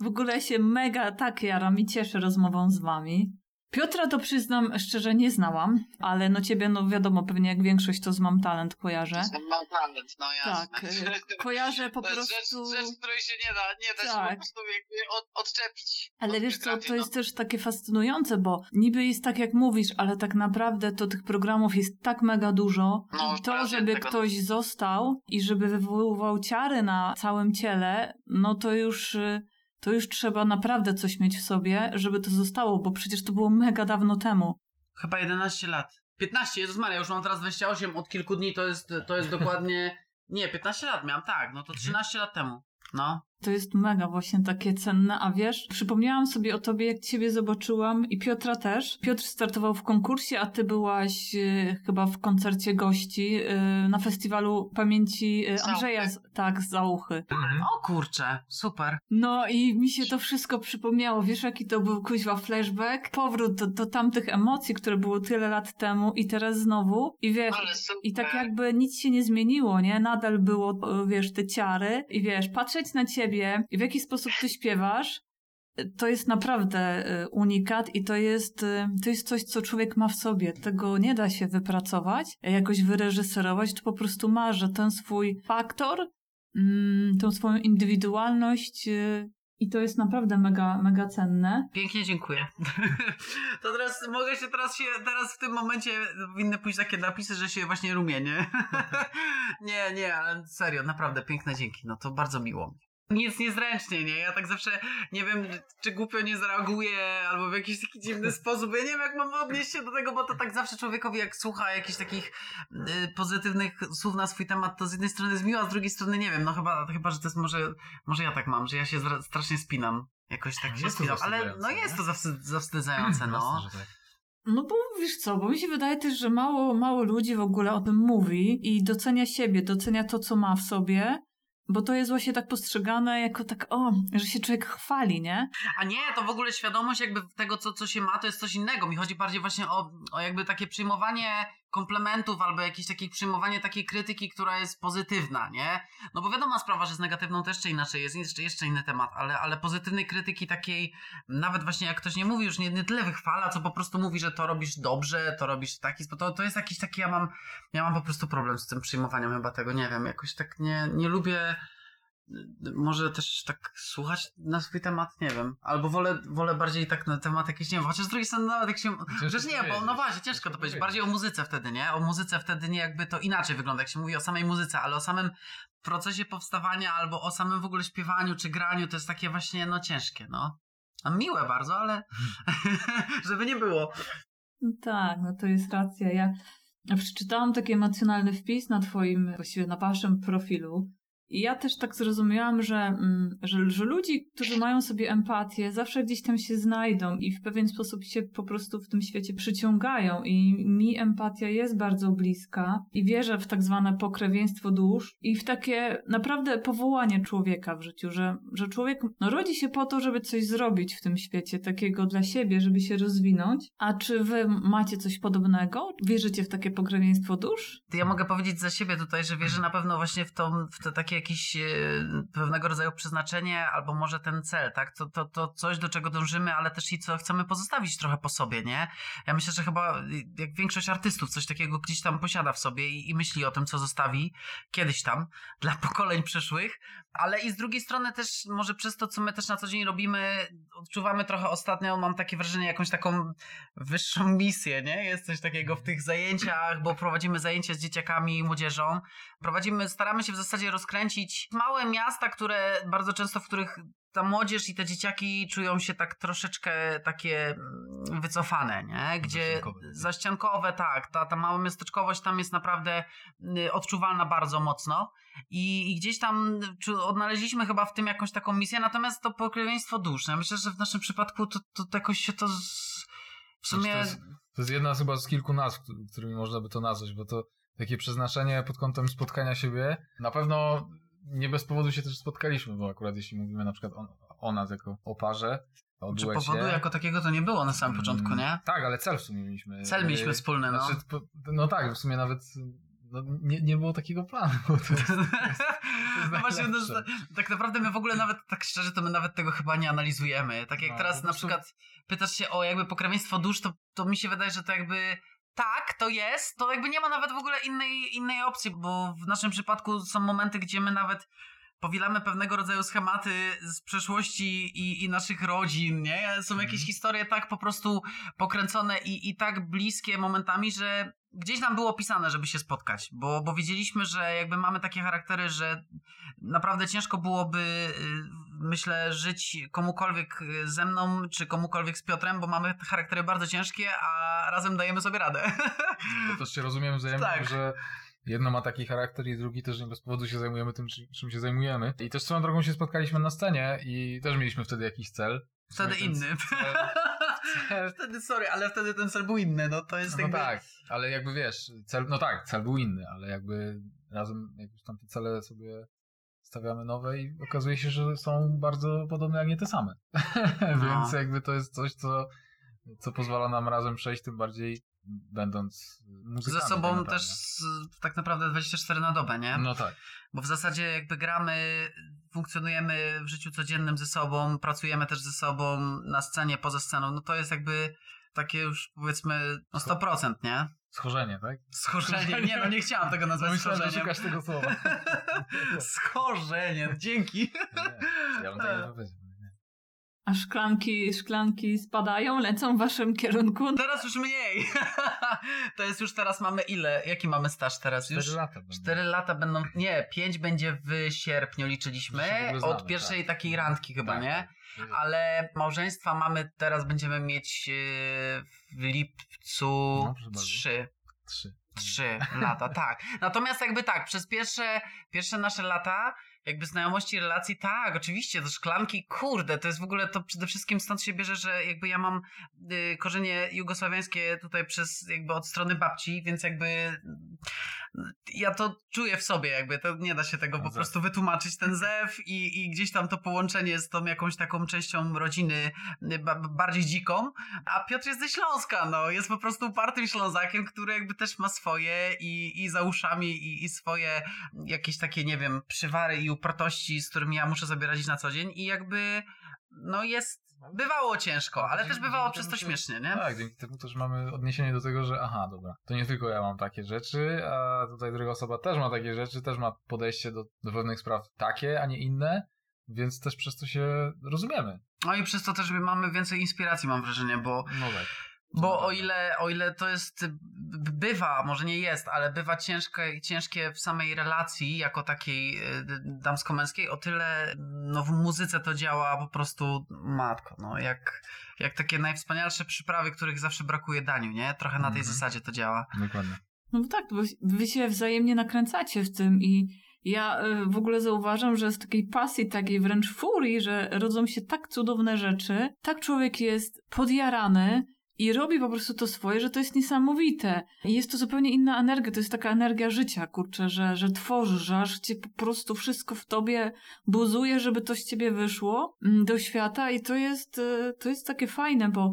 W ogóle się mega tak jaram i cieszę rozmową z wami. Piotra to przyznam szczerze nie znałam, ale no ciebie no wiadomo, pewnie jak większość to z Mam Talent kojarzę. Mam talent, no jasne. Tak, y, kojarzę po to prostu... Rzecz, rzecz, której się nie da, nie da się Tak. po prostu jakby od, odczepić. Ale od wiesz co, to jest no. też takie fascynujące, bo niby jest tak jak mówisz, ale tak naprawdę to tych programów jest tak mega dużo. No, I to, żeby tego- ktoś został i żeby wywoływał ciary na całym ciele, no to już, y, to już trzeba naprawdę coś mieć w sobie, żeby to zostało, bo przecież to było mega dawno temu. Chyba 11 lat. 15, Jezus Maria, już mam teraz 28, od kilku dni to jest, to jest dokładnie... Nie, 15 lat miałem, tak, no to 13 lat temu. No. To jest mega właśnie takie cenne, a wiesz, przypomniałam sobie o tobie, jak ciebie zobaczyłam i Piotra też. Piotr startował w konkursie, a ty byłaś e, chyba w koncercie gości e, na festiwalu pamięci Zauchy. Andrzeja, z, tak, z Zauchy. Mhm. O kurczę, super. No i mi się to wszystko przypomniało, wiesz jaki to był kuźwa flashback? Powrót do, do tamtych emocji, które było tyle lat temu i teraz znowu i wiesz, i tak jakby nic się nie zmieniło, nie? Nadal było, wiesz, te ciary i wiesz, patrzeć na ciebie i w jaki sposób ty śpiewasz, to jest naprawdę e, unikat i to jest, e, to jest coś, co człowiek ma w sobie. Tego nie da się wypracować, jakoś wyreżyserować, to po prostu ma, że ten swój faktor, mm, tą swoją indywidualność e, i to jest naprawdę mega, mega cenne. Pięknie dziękuję. To teraz mogę się teraz się, teraz w tym momencie powinny pójść takie napisy, że się właśnie rumienię. Nie, nie, ale serio, naprawdę piękne dzięki. No to bardzo miło mi. Nic niezręcznie, nie? Ja tak zawsze nie wiem, czy głupio nie zareaguję, albo w jakiś taki dziwny sposób. Ja nie wiem, jak mam odnieść się do tego, bo to tak zawsze człowiekowi, jak słucha jakichś takich y, pozytywnych słów na swój temat, to z jednej strony jest miło, a z drugiej strony nie wiem. No chyba, chyba że to jest może, może ja tak mam, że ja się strasznie spinam. Jakoś tak się spinam. Ale no jest to zawstyd- zawstydzające, no. Jasne, tak. No bo wiesz co, bo mi się wydaje też, że mało, mało ludzi w ogóle o tym mówi i docenia siebie, docenia to, co ma w sobie, bo to jest właśnie tak postrzegane jako tak, o, że się człowiek chwali, nie? A nie, to w ogóle świadomość jakby tego, co, co się ma, to jest coś innego. Mi chodzi bardziej właśnie o, o jakby takie przyjmowanie komplementów albo jakieś takie przyjmowanie takiej krytyki, która jest pozytywna, nie? No bo wiadoma sprawa, że z negatywną też jeszcze inaczej jest, jeszcze, jeszcze inny temat, ale, ale pozytywnej krytyki takiej, nawet właśnie jak ktoś nie mówi już nie, nie tyle wychwala, co po prostu mówi, że to robisz dobrze, to robisz taki to, to jest jakiś taki, ja mam, ja mam po prostu problem z tym przyjmowaniem chyba tego, nie wiem, jakoś tak nie, nie lubię może też tak słuchać na swój temat, nie wiem. Albo wolę, wolę bardziej tak na temat jakiś, nie wiem, chociaż z drugiej strony nawet jak się... Rzecz nie, bo no właśnie, ciężko to powiedzieć. Bardziej o muzyce wtedy, nie? O muzyce wtedy nie jakby to inaczej wygląda, jak się mówi o samej muzyce, ale o samym procesie powstawania albo o samym w ogóle śpiewaniu czy graniu to jest takie właśnie, no ciężkie, no. A miłe bardzo, ale żeby nie było. No tak, no to jest racja. Ja ja przeczytałam taki emocjonalny wpis na twoim, właściwie na waszym profilu i ja też tak zrozumiałam, że, mm, że, że ludzi, którzy mają sobie empatię, zawsze gdzieś tam się znajdą i w pewien sposób się po prostu w tym świecie przyciągają i mi empatia jest bardzo bliska i wierzę w tak zwane pokrewieństwo dusz i w takie naprawdę powołanie człowieka w życiu, że, że człowiek no, rodzi się po to, żeby coś zrobić w tym świecie, takiego dla siebie, żeby się rozwinąć. A czy wy macie coś podobnego? Wierzycie w takie pokrewieństwo dusz? Ja mogę powiedzieć za siebie tutaj, że wierzę na pewno właśnie w to, w to takie jakieś e, pewnego rodzaju przeznaczenie, albo może ten cel, tak? To, to, to coś, do czego dążymy, ale też i co chcemy pozostawić trochę po sobie, nie? Ja myślę, że chyba jak większość artystów coś takiego gdzieś tam posiada w sobie i, i myśli o tym, co zostawi kiedyś tam dla pokoleń przyszłych, ale i z drugiej strony też może przez to, co my też na co dzień robimy, odczuwamy trochę ostatnio, mam takie wrażenie, jakąś taką wyższą misję, nie? Jest coś takiego w tych zajęciach, bo prowadzimy zajęcia z dzieciakami i młodzieżą. Prowadzimy, staramy się w zasadzie rozkręcić małe miasta, które bardzo często, w których ta młodzież i te dzieciaki czują się tak troszeczkę takie mm, wycofane, nie? Gdzie Zaściankowe. zaściankowe, tak. Ta, ta mała miasteczkowość tam jest naprawdę y, odczuwalna bardzo mocno. I, I gdzieś tam odnaleźliśmy chyba w tym jakąś taką misję, natomiast to pokrewieństwo dusz. Ja myślę, że w naszym przypadku to, to, to jakoś się to z, w sumie... To jest, to jest jedna chyba z kilku nazw, któ- którymi można by to nazwać, bo to takie przeznaczenie pod kątem spotkania siebie. Na pewno nie bez powodu się też spotkaliśmy, bo akurat jeśli mówimy na przykład o, o nas jako o parze, o Czy duecie. powodu jako takiego to nie było na samym początku, Mm, nie? Tak, ale cel w sumie mieliśmy. Cel mieliśmy wspólny, no. Znaczy, no tak, w sumie nawet no, nie, nie było takiego planu. To jest, to jest, No właśnie, no, tak naprawdę my w ogóle nawet, tak szczerze, to my nawet tego chyba nie analizujemy. Tak jak No, teraz na przykład pytasz się o jakby pokrewieństwo dusz, to, to mi się wydaje, że to jakby tak, to jest, to jakby nie ma nawet w ogóle innej, innej opcji, bo w naszym przypadku są momenty, gdzie my nawet powielamy pewnego rodzaju schematy z przeszłości i, i naszych rodzin, nie? Są jakieś Mhm. historie tak po prostu pokręcone i, i tak bliskie momentami, że gdzieś nam było pisane, żeby się spotkać, bo, bo wiedzieliśmy, że jakby mamy takie charaktery, że naprawdę ciężko byłoby, y, myślę, żyć komukolwiek y, ze mną, czy komukolwiek z Piotrem, bo mamy te charaktery bardzo ciężkie, a razem dajemy sobie radę. Bo też się rozumiemy wzajemnie, Tak. że jedno ma taki charakter i drugi też nie bez powodu się zajmujemy tym, czym, się zajmujemy. I też swoją drogą się spotkaliśmy na scenie i też mieliśmy wtedy jakiś cel. Wtedy inny. cel- wtedy, sorry, ale wtedy ten cel był inny, no to jest No jakby... tak, ale jakby wiesz, cel, no tak, cel był inny, ale jakby razem jakby tam te cele sobie stawiamy nowe i okazuje się, że są bardzo podobne, jak nie te same. Więc jakby to jest coś, co, co pozwala nam razem przejść, tym bardziej będąc muzykami. Ze tak sobą naprawdę. też tak naprawdę 24 na dobę, nie? No tak. Bo w zasadzie jakby gramy, funkcjonujemy w życiu codziennym ze sobą, pracujemy też ze sobą na scenie, poza sceną, no to jest jakby takie już powiedzmy no 100%, nie? Schorzenie, tak? Schorzenie, nie no nie chciałam tego nazwać Myślałem, że schorzeniem. szukasz tego słowa. Schorzenie, dzięki. Nie, ja bym tego nie powiedział. A szklanki, szklanki spadają, lecą w waszym kierunku. Teraz już mniej. to jest już teraz mamy ile? Jaki mamy staż teraz? Już Cztery lata będą. Cztery lata będą, nie, pięć będzie w sierpniu liczyliśmy, znamy, od pierwszej tak. takiej randki chyba, Tak, nie? tak. Ale małżeństwa mamy, teraz będziemy mieć e, w lipcu No, proszę bardzo. trzy. Trzy. Trzy lata, tak. Natomiast jakby tak, przez pierwsze, pierwsze nasze lata, jakby znajomości, relacji, tak, oczywiście, to szklanki, kurde, to jest w ogóle, to przede wszystkim stąd się bierze, że jakby ja mam y, korzenie jugosławiańskie tutaj przez, jakby od strony babci, więc jakby y, ja to czuję w sobie, jakby to nie da się tego po prostu wytłumaczyć, ten zew i, i gdzieś tam to połączenie z tą jakąś taką częścią rodziny y, ba, bardziej dziką, a Piotr jest ze Śląska, no, jest po prostu upartym Ślązakiem, który jakby też ma swoje i, i za uszami i, i swoje jakieś takie, nie wiem, przywary i upartości, z którymi ja muszę sobie radzić na co dzień i jakby, no jest, bywało ciężko, ale Dzięki- też bywało przez to śmiesznie, nie? Tak, dzięki temu też mamy odniesienie do tego, że aha, dobra, to nie tylko ja mam takie rzeczy, a tutaj druga osoba też ma takie rzeczy, też ma podejście do, do pewnych spraw takie, a nie inne, więc też przez to się rozumiemy. No i przez to też mamy więcej inspiracji, mam wrażenie, bo No tak. Bo prawda. o ile, o ile to jest, bywa, może nie jest, ale bywa ciężkie, ciężkie w samej relacji, jako takiej y, damsko-męskiej, o tyle no, w muzyce to działa po prostu matko, no jak, jak takie najwspanialsze przyprawy, których zawsze brakuje daniu, nie? Trochę na tej Mhm. zasadzie to działa. Dokładnie. No bo tak, bo wy się wzajemnie nakręcacie w tym i ja y, w ogóle zauważam, że z takiej pasji, takiej wręcz furii, że rodzą się tak cudowne rzeczy, tak człowiek jest podjarany i robi po prostu to swoje, że to jest niesamowite. I jest to zupełnie inna energia, to jest taka energia życia, kurczę, że, że tworzysz, że aż cię po prostu wszystko w tobie buzuje, żeby to z ciebie wyszło mm, do świata i to jest, y, to jest takie fajne, bo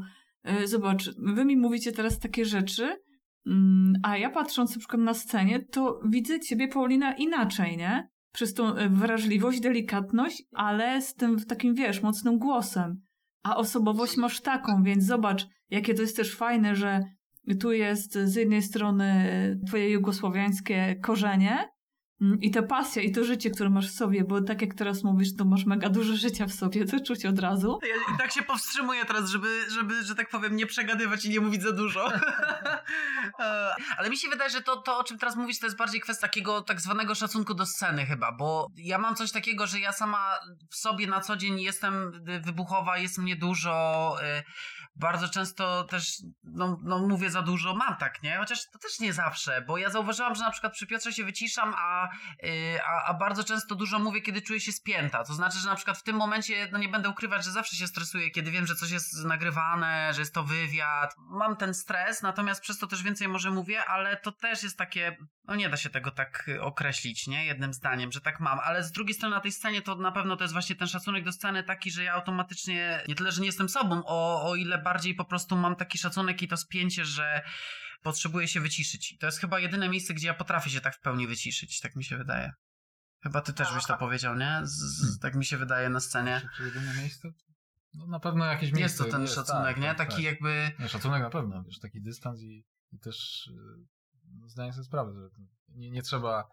y, zobacz, wy mi mówicie teraz takie rzeczy, Mm, A ja patrząc na przykład na scenie, to widzę ciebie, Paulina, inaczej, nie? Przez tą e, wrażliwość, delikatność, ale z tym takim, wiesz, mocnym głosem. A osobowość masz taką, więc zobacz, jakie to jest też fajne, że tu jest z jednej strony twoje jugosłowiańskie korzenie i ta pasja, i to życie, które masz w sobie, bo tak jak teraz mówisz, to masz mega dużo życia w sobie, to czuć od razu. Ja i tak się powstrzymuję teraz, żeby, żeby, że tak powiem, nie przegadywać i nie mówić za dużo. E, Ale mi się wydaje, że to, to, o czym teraz mówisz, to jest bardziej kwestia takiego tak zwanego szacunku do sceny chyba, bo ja mam coś takiego, że ja sama w sobie na co dzień jestem wybuchowa, jest mnie dużo, y, bardzo często też, no, no mówię za dużo, mam tak, nie? Chociaż to też nie zawsze, bo ja zauważyłam, że na przykład przy Piotrze się wyciszam, a, y, a, a bardzo często dużo mówię, kiedy czuję się spięta. To znaczy, że na przykład w tym momencie, no nie będę ukrywać, że zawsze się stresuję, kiedy wiem, że coś jest nagrywane, że jest to wywiad. Mam ten stres, natomiast przez to też więcej może mówię, ale to też jest takie, no nie da się tego tak określić, nie? Jednym zdaniem, że tak mam. Ale z drugiej strony na tej scenie to na pewno to jest właśnie ten szacunek do sceny taki, że ja automatycznie, nie tyle, że nie jestem sobą, o, o ile bardziej po prostu mam taki szacunek i to spięcie, że potrzebuję się wyciszyć. I to jest chyba jedyne miejsce, gdzie ja potrafię się tak w pełni wyciszyć, tak mi się wydaje. Chyba ty też byś to powiedział, nie? Z, z, tak mi się wydaje na scenie. Czy, jedyne miejsce? No na pewno jakieś miejsce. Jest to ten jest, szacunek, tak, nie? tak, Taki tak. jakby... Nie, szacunek na pewno, wiesz, taki dystans i, i też yy, no, zdaję sobie sprawę, że to nie, nie trzeba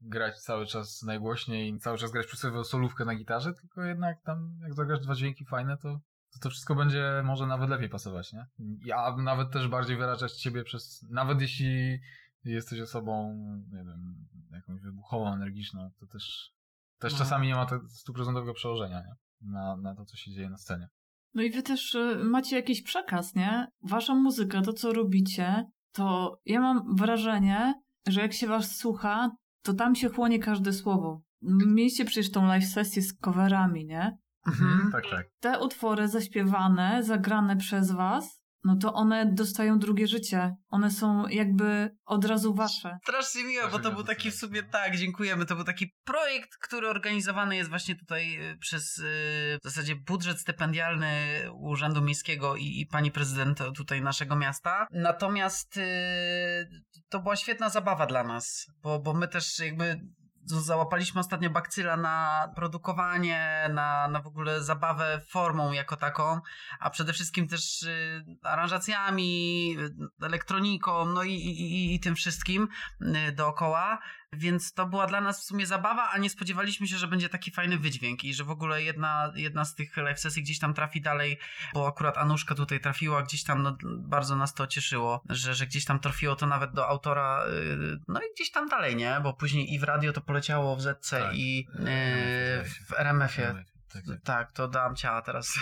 grać cały czas najgłośniej i cały czas grać przy sobie solówkę na gitarze, tylko jednak tam jak zagrasz dwa dźwięki fajne, to, to to wszystko będzie może nawet lepiej pasować, nie? A nawet też bardziej wyrażać siebie przez, nawet jeśli jesteś osobą, nie wiem, jakąś wybuchową, energiczną, to też, też No. czasami nie ma to stuprocentowego przełożenia, nie? Na, na to, co się dzieje na scenie. No i wy też y, macie jakiś przekaz, nie? Wasza muzyka, to co robicie, to ja mam wrażenie, że jak się was słucha, to tam się chłonie każde słowo. Mieliście przecież tą live sesję z coverami, nie? Mhm. Tak, tak. Te utwory zaśpiewane, zagrane przez was, no to one dostają drugie życie. One są jakby od razu wasze. Strasznie miło, bo to był taki w sumie, tak, dziękujemy. To był taki projekt, który organizowany jest właśnie tutaj y, przez y, w zasadzie budżet stypendialny Urzędu Miejskiego i, i pani prezydent tutaj naszego miasta. Natomiast y, to była świetna zabawa dla nas, bo, bo my też jakby załapaliśmy ostatnio bakcyla na produkowanie, na, na w ogóle zabawę formą jako taką, a przede wszystkim też y, aranżacjami, y, elektroniką, no i, i, i- tym wszystkim y, dookoła. Więc to była dla nas w sumie zabawa, a nie spodziewaliśmy się, że będzie taki fajny wydźwięk i że w ogóle jedna, jedna z tych live sesji gdzieś tam trafi dalej, bo akurat Anuszka tutaj trafiła gdzieś tam, no, bardzo nas to cieszyło, że, że gdzieś tam trafiło to nawet do autora, y, no i gdzieś tam dalej, nie? Bo później i w radio to poleciało w ZC Tak. i W y, w RMF-ie. Tak, tak. Tak, to dałam ciała teraz.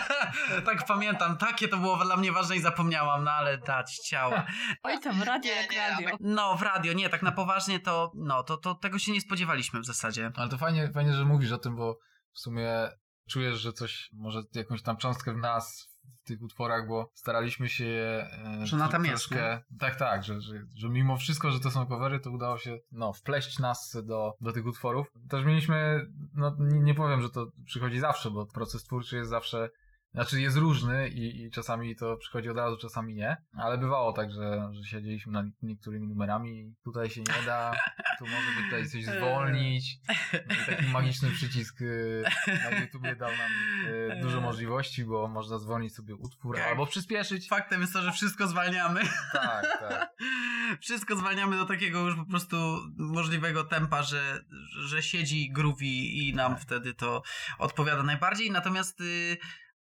tak pamiętam, takie to było dla mnie ważne i zapomniałam, no ale dać ciała. Oj tam, radio jak radio. No, w radio, nie, tak na poważnie to, no, to, to tego się nie spodziewaliśmy w zasadzie. Ale to fajnie, fajnie, że mówisz o tym, bo w sumie czujesz, że coś, może jakąś tam cząstkę w nas, w tych utworach, bo staraliśmy się je... e, Że ona tam jest, troszkę- Tak, tak, że, że, że mimo wszystko, że to są covery, to udało się, no, wpleść nas do, do tych utworów. Też mieliśmy, no, nie, nie powiem, że to przychodzi zawsze, bo proces twórczy jest zawsze znaczy jest różny i, i czasami to przychodzi od razu, czasami nie, ale bywało tak, że, że siedzieliśmy nad niektórymi numerami tutaj się nie da, tu może tutaj coś zwolnić. No i taki magiczny przycisk y, na YouTubie dał nam y, dużo możliwości, bo można zwolnić sobie utwór Tak. albo przyspieszyć. Faktem jest to, że wszystko zwalniamy. Tak, tak. Wszystko zwalniamy do takiego już po prostu możliwego tempa, że, że siedzi groovy i nam Tak. wtedy to odpowiada najbardziej. Natomiast y,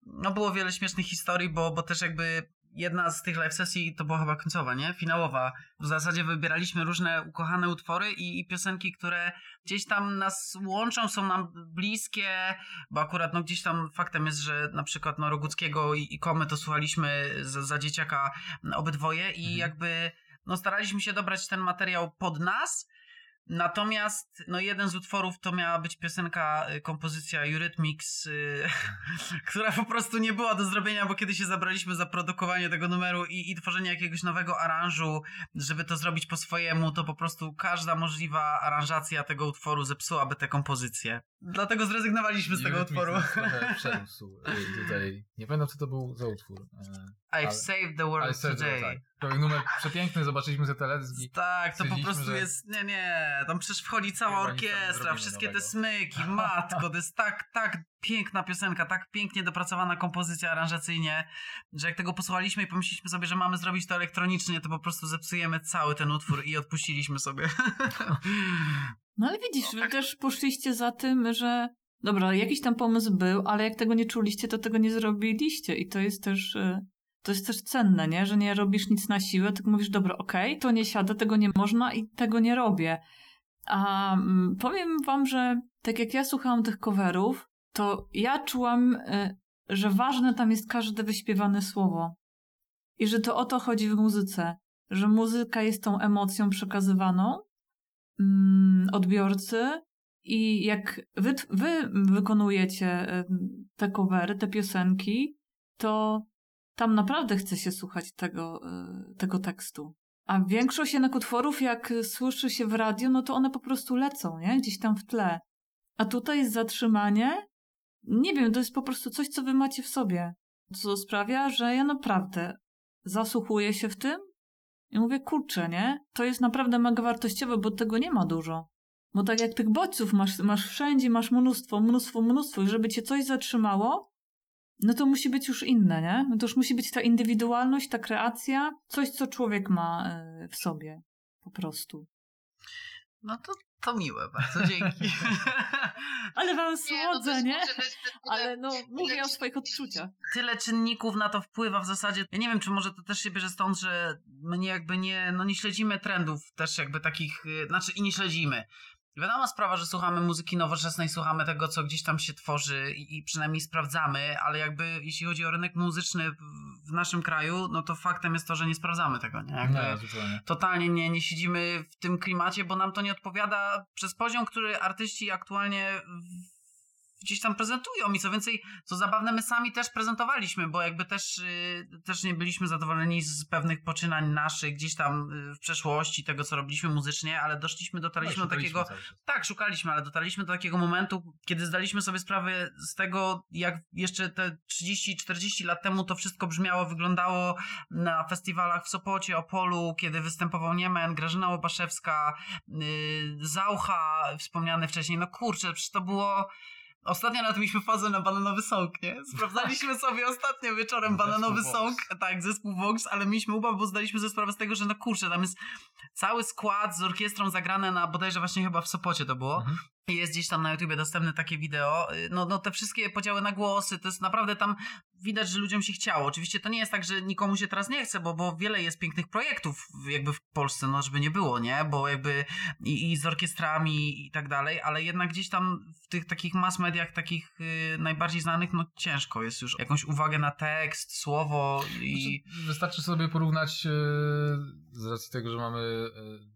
no było wiele śmiesznych historii, bo, bo też jakby jedna z tych live sesji to była chyba końcowa, nie? Finałowa. W zasadzie wybieraliśmy różne ukochane utwory i, i piosenki, które gdzieś tam nas łączą, są nam bliskie, bo akurat no gdzieś tam faktem jest, że na przykład no Roguckiego i, i Komy to słuchaliśmy za, za dzieciaka obydwoje i Mhm. jakby no staraliśmy się dobrać ten materiał pod nas, Natomiast no jeden z utworów to miała być piosenka, y, kompozycja Eurythmics, y, która po prostu nie była do zrobienia, bo kiedy się zabraliśmy za produkowanie tego numeru i, i tworzenie jakiegoś nowego aranżu, żeby to zrobić po swojemu, to po prostu każda możliwa aranżacja tego utworu zepsułaby tę kompozycję. Dlatego zrezygnowaliśmy z tego Eurythmics utworu. przerósł y, tutaj. Nie pamiętam, co to był za utwór. E, I've Ale- saved the world today. tak. To numer przepiękny, zobaczyliśmy te teledyski. Tak, to po prostu że- jest, nie, nie, tam przecież wchodzi cała orkiestra, wszystkie te nowego. smyki, matko, to jest tak, tak piękna piosenka, tak pięknie dopracowana kompozycja aranżacyjnie, że jak tego posłuchaliśmy i pomyśleliśmy sobie, że mamy zrobić to elektronicznie, to po prostu zepsujemy cały ten utwór i odpuściliśmy sobie. No ale widzisz, wy też poszliście za tym, że dobra, jakiś tam pomysł był, ale jak tego nie czuliście, to tego nie zrobiliście i to jest też... To jest też cenne, nie? Że nie robisz nic na siłę, tylko mówisz, dobra, okej, to nie siada, tego nie można i tego nie robię. A mm, powiem wam, że tak jak ja słuchałam tych coverów, to ja czułam, y, że ważne tam jest każde wyśpiewane słowo. I że to o to chodzi w muzyce. Że muzyka jest tą emocją przekazywaną mm, odbiorcy i jak wy, wy wykonujecie y, te covery, te piosenki, to tam naprawdę chce się słuchać tego, y, tego tekstu. A większość jednak utworów, jak słyszy się w radiu, no to one po prostu lecą, nie? Gdzieś tam w tle. A tutaj jest zatrzymanie. Nie wiem, to jest po prostu coś, co wy macie w sobie. Co sprawia, że ja naprawdę zasłuchuję się w tym. I mówię, kurczę, nie? To jest naprawdę mega wartościowe, bo tego nie ma dużo. Bo tak jak tych bodźców masz, masz wszędzie, masz mnóstwo, mnóstwo, mnóstwo i żeby cię coś zatrzymało, no to musi być już inne, nie? No to już musi być ta indywidualność, ta kreacja, coś, co człowiek ma e, w sobie. Po prostu. No to, to miłe, bardzo dzięki. Ale wam Nie, no słodzę, nie? to jest tyle- Ale no, mówię o swoich odczuciach. Tyle czynników na to wpływa w zasadzie. Ja nie wiem, czy może to też się bierze stąd, że my nie jakby nie, no nie śledzimy trendów też jakby takich, y, znaczy i nie śledzimy. Wiadoma sprawa, że słuchamy muzyki nowoczesnej, słuchamy tego, co gdzieś tam się tworzy i, i przynajmniej sprawdzamy, ale jakby jeśli chodzi o rynek muzyczny w, naszym kraju, no to faktem jest to, że nie sprawdzamy tego, nie? Jakby Nie, zupełnie. totalnie nie, nie siedzimy w tym klimacie, bo nam to nie odpowiada przez poziom, który artyści aktualnie gdzieś tam prezentują i co więcej, co zabawne, my sami też prezentowaliśmy, bo jakby też, y, też nie byliśmy zadowoleni z pewnych poczynań naszych gdzieś tam y, w przeszłości, tego co robiliśmy muzycznie, ale doszliśmy, dotarliśmy No, do takiego, tak, szukaliśmy, ale dotarliśmy do takiego momentu, kiedy zdaliśmy sobie sprawę z tego, jak jeszcze te 30-40 lat temu to wszystko brzmiało, wyglądało na festiwalach w Sopocie, Opolu, kiedy występował Niemen, Grażyna Łobaszewska, yy, Zaucha, wspomniany wcześniej. No kurczę, przecież to było... Ostatnio nawet mieliśmy fazę na bananowy song, nie? Sprawdzaliśmy sobie ostatnio wieczorem bananowy Zespół Vox. tak, zespół Vox, ale mieliśmy ubaw, bo zdaliśmy sobie sprawę z tego, że no kurczę, tam jest cały skład z orkiestrą zagrane na bodajże właśnie chyba w Sopocie to było. Mhm. Jest gdzieś tam na YouTubie dostępne takie wideo. Y, No, no te wszystkie podziały na głosy, to jest naprawdę tam widać, że ludziom się chciało. Oczywiście to nie jest tak, że nikomu się teraz nie chce, bo, bo wiele jest pięknych projektów jakby w Polsce, no żeby nie było, nie? Bo jakby i, i z orkiestrami i tak dalej, ale jednak gdzieś tam w tych takich mass mediach, takich y, najbardziej znanych, no ciężko jest już jakąś uwagę na tekst, słowo i... Znaczy, wystarczy sobie porównać e, z racji tego, że mamy e,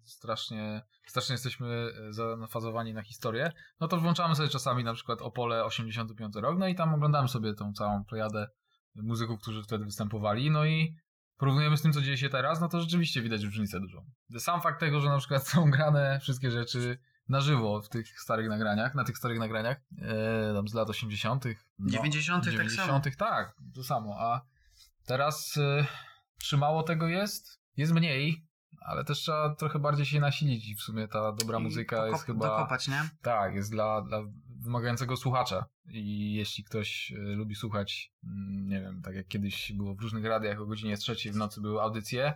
strasznie, strasznie jesteśmy e, zanafazowani na historię, no to włączamy sobie czasami na przykład Opole 85 rok, no i tam oglądamy sobie tą całą plejadę muzyków, którzy wtedy występowali, no i porównujemy z tym, co dzieje się teraz, no to rzeczywiście widać różnicę dużą. Sam fakt tego, że na przykład są grane wszystkie rzeczy na żywo w tych starych nagraniach, na tych starych nagraniach, e, tam z lat 80., no, 90. tak samo. 90. tak, to samo, a teraz y, czy mało tego jest? Jest mniej, ale też trzeba trochę bardziej się nasilić i w sumie ta dobra i muzyka jest chyba... Dokopać, nie? Tak, jest dla, dla wymagającego słuchacza i jeśli ktoś y, lubi słuchać, mm, nie wiem, tak jak kiedyś było w różnych radiach o godzinie trzeciej w nocy były audycje,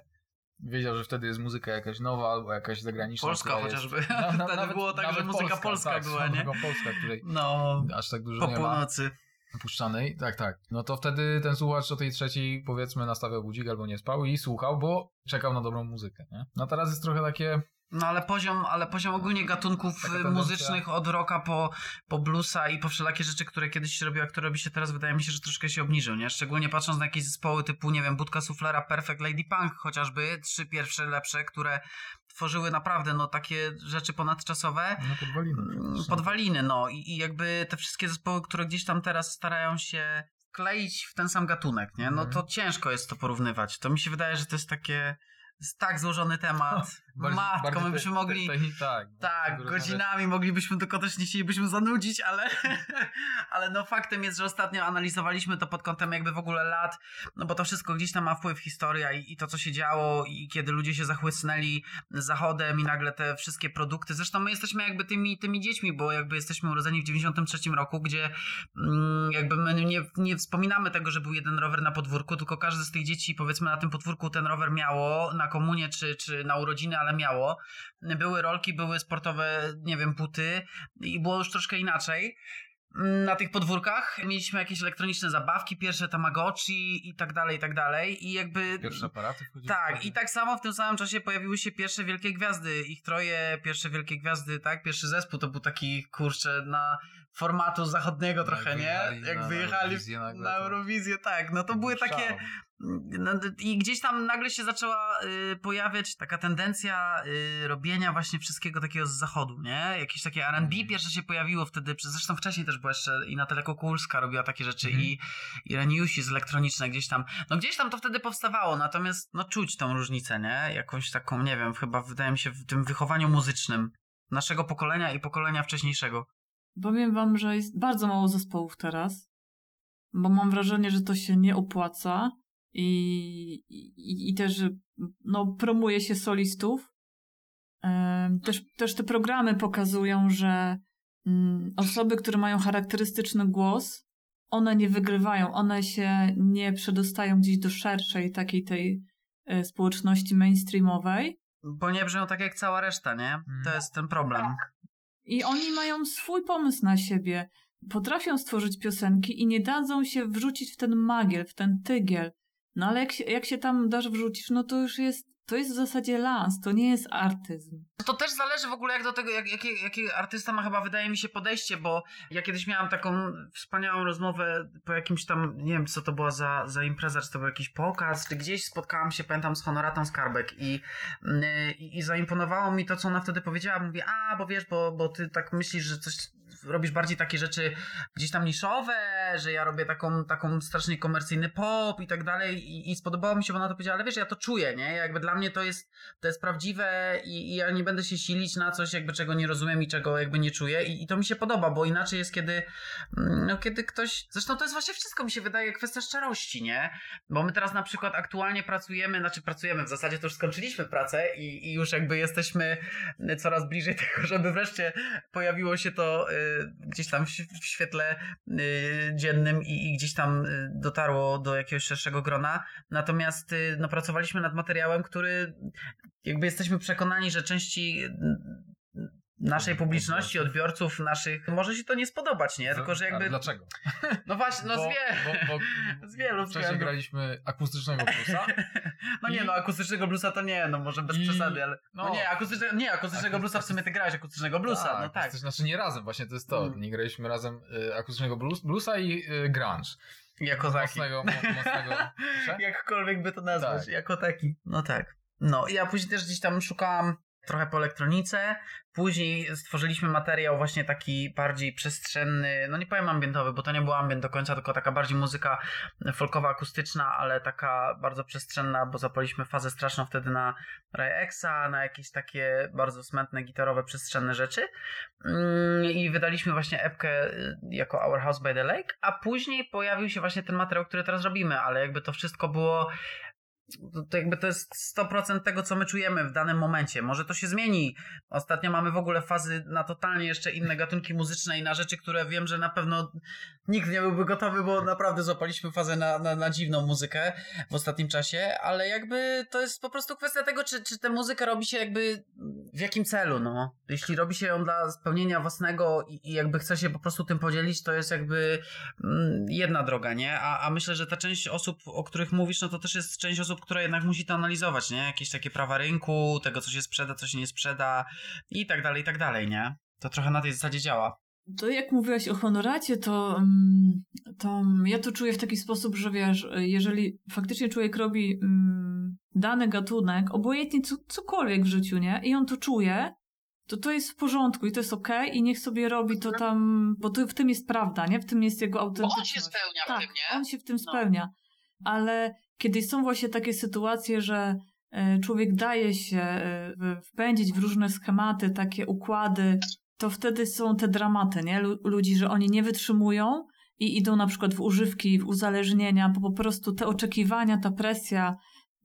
wiedział, że wtedy jest muzyka jakaś nowa albo jakaś zagraniczna. Polska chociażby. Jest, na, na, Wtedy nawet, było tak, że muzyka polska tak, była, nie? Polska, której No, aż tak dużo po nie ma północy. Puszczanej. Tak, tak. No to wtedy ten słuchacz o tej trzeciej powiedzmy nastawiał budzik albo nie spał i słuchał, bo czekał na dobrą muzykę, nie? No teraz jest trochę takie... No ale poziom, ale poziom ogólnie gatunków Taka y, muzycznych od rocka po, po bluesa i po wszelakie rzeczy, które kiedyś się robiło, a które robi się teraz, wydaje mi się, że troszkę się obniżył, nie? Szczególnie patrząc na jakieś zespoły typu, nie wiem, Budka Suflera, Perfect Lady Punk chociażby, trzy pierwsze lepsze, które tworzyły naprawdę, no, takie rzeczy ponadczasowe. No podwaliny. Mm, Podwaliny, no i, i jakby te wszystkie zespoły, które gdzieś tam teraz starają się kleić w ten sam gatunek, nie? No Mhm. to ciężko jest to porównywać. To mi się wydaje, że to jest takie jest tak złożony temat. Bardziej- Matko, bardziej my te- byśmy te- mogli... te- tak. Tak, tego godzinami moglibyśmy tylko też nie chcielibyśmy zanudzić, ale, ale no faktem jest, że ostatnio analizowaliśmy to pod kątem jakby w ogóle lat, no bo to wszystko gdzieś tam ma wpływ historia i, i to, co się działo i kiedy ludzie się zachłysnęli zachodem i nagle te wszystkie produkty, zresztą my jesteśmy jakby tymi, tymi dziećmi, bo jakby jesteśmy urodzeni w 93 roku, gdzie mm, jakby my nie, nie wspominamy tego, że był jeden rower na podwórku, tylko każdy z tych dzieci powiedzmy na tym podwórku ten rower miało, na komunie czy, czy na urodziny, ale miało. Były rolki, były sportowe, nie wiem, buty i było już troszkę inaczej. Na tych podwórkach mieliśmy jakieś elektroniczne zabawki, pierwsze Tamagotchi i tak dalej, i tak dalej. I jakby... Pierwsze aparaty wchodziły. Tak, i tak samo w tym samym czasie pojawiły się pierwsze wielkie gwiazdy. Ich troje, pierwsze wielkie gwiazdy, tak? Pierwszy zespół to był taki, kurczę, na formatu zachodniego trochę, nie? wyjechali Jak na wyjechali na to- Eurowizję, tak. No to były takie... No, I gdzieś tam nagle się zaczęła y, pojawiać taka tendencja y, robienia właśnie wszystkiego takiego z zachodu, nie? Jakieś takie R&B Mhm. pierwsze się pojawiło wtedy, zresztą wcześniej też była jeszcze i Natalia Kukulska robiła takie rzeczy Mhm. i, i Reniusi z elektroniczne gdzieś tam. No gdzieś tam to wtedy powstawało, natomiast no czuć tą różnicę, nie? Jakąś taką, nie wiem, chyba wydaje mi się w tym wychowaniu muzycznym naszego pokolenia i pokolenia wcześniejszego. Powiem wam, że jest bardzo mało zespołów teraz, bo mam wrażenie, że to się nie opłaca i, i, i też no, promuje się solistów. Też, też te programy pokazują, że mm, osoby, które mają charakterystyczny głos, one nie wygrywają, one się nie przedostają gdzieś do szerszej takiej tej e, społeczności mainstreamowej. Bo nie brzmią tak jak cała reszta, nie? To mm. jest ten problem. Tak. I oni mają swój pomysł na siebie. Potrafią stworzyć piosenki i nie dadzą się wrzucić w ten magiel, w ten tygiel. No ale jak się, jak się tam dasz wrzucić, no to już jest to jest w zasadzie lans, to nie jest artyzm. To też zależy w ogóle jak do tego, jak, artysta ma chyba, wydaje mi się, podejście, bo ja kiedyś miałam taką wspaniałą rozmowę po jakimś tam, nie wiem co to była za, za impreza, czy to był jakiś pokaz, czy gdzieś spotkałam się, pamiętam, z Honoratą Skarbek i, i, i zaimponowało mi to, co ona wtedy powiedziała. Mówię, a, bo wiesz, bo, bo ty tak myślisz, że coś robisz bardziej takie rzeczy gdzieś tam niszowe, że ja robię taką, taką strasznie komercyjny pop i tak dalej i, i spodobało mi się, bo ona to powiedziała, ale wiesz, ja to czuję, nie? Jakby dla mnie to jest, to jest prawdziwe i, i ja nie będę się silić na coś, jakby czego nie rozumiem i czego jakby nie czuję i, i to mi się podoba, bo inaczej jest kiedy, mm, no kiedy ktoś, zresztą to jest właśnie wszystko mi się wydaje kwestia szczerości, nie? Bo my teraz na przykład aktualnie pracujemy, znaczy pracujemy, w zasadzie to już skończyliśmy pracę i, i już jakby jesteśmy coraz bliżej tego, żeby wreszcie pojawiło się to y, gdzieś tam w, świetle y, dziennym i, i, gdzieś tam y, dotarło do jakiegoś szerszego grona. Natomiast y, no, pracowaliśmy nad materiałem, który jakby jesteśmy przekonani, że części naszej publiczności, odbiorców naszych, może się to nie spodobać, nie? Tylko, że jakby... dlaczego? No właśnie, no bo, z, wie... bo, bo z wielu Wcześniej graliśmy akustycznego bluesa. no nie, no akustycznego bluesa to nie, no może bez I... przesady, ale... No, no nie, akustycznego, nie, akustycznego bluesa w sumie ty grałeś akustycznego bluesa, tak, no tak. Znaczy nie razem, właśnie to jest to. Mm. Nie graliśmy razem y, akustycznego blues, bluesa i y, grunge. Jako taki. Mocnego, mocnego, Jakkolwiek by to nazwać, tak. jako taki. No tak. No, ja później też gdzieś tam szukałam trochę po elektronice. Później stworzyliśmy materiał właśnie taki bardziej przestrzenny, no nie powiem ambientowy, bo to nie był ambient do końca, tylko taka bardziej muzyka folkowa, akustyczna, ale taka bardzo przestrzenna, bo zapaliśmy fazę straszną wtedy na Exa, na jakieś takie bardzo smętne, gitarowe, przestrzenne rzeczy. Mm, I wydaliśmy właśnie epkę y, jako Our House by the Lake, a później pojawił się właśnie ten materiał, który teraz robimy, ale jakby to wszystko było to jakby to jest 100% tego, co my czujemy w danym momencie. Może to się zmieni. Ostatnio mamy w ogóle fazy na totalnie jeszcze inne gatunki muzyczne i na rzeczy, które wiem, że na pewno nikt nie byłby gotowy, bo naprawdę złapaliśmy fazę na, na, na dziwną muzykę w ostatnim czasie, ale jakby to jest po prostu kwestia tego, czy, czy tę muzykę robi się jakby w jakim celu, no. Jeśli robi się ją dla spełnienia własnego i, i jakby chce się po prostu tym podzielić, to jest jakby mm, jedna droga, nie? A, a myślę, że ta część osób, o których mówisz, no to też jest część osób, która jednak musi to analizować, nie? Jakieś takie prawa rynku, tego co się sprzeda, co się nie sprzeda i tak dalej, i tak dalej, nie? To trochę na tej zasadzie działa. To jak mówiłaś o honoracie, to, mm, to ja to czuję w taki sposób, że wiesz, jeżeli faktycznie człowiek robi mm, dany gatunek, obojętnie co, cokolwiek w życiu, nie? I on to czuje, to to jest w porządku i to jest okej okay, i niech sobie robi to tam, bo to, w tym jest prawda, nie? W tym jest jego autentyczność. Bo on się spełnia tak, w tym, nie? on się w tym no. spełnia. Ale kiedy są właśnie takie sytuacje, że e, człowiek daje się e, wpędzić w różne schematy, takie układy, to wtedy są te dramaty, nie? Ludzi, że oni nie wytrzymują i idą na przykład w używki, w uzależnienia, bo po prostu te oczekiwania, ta presja,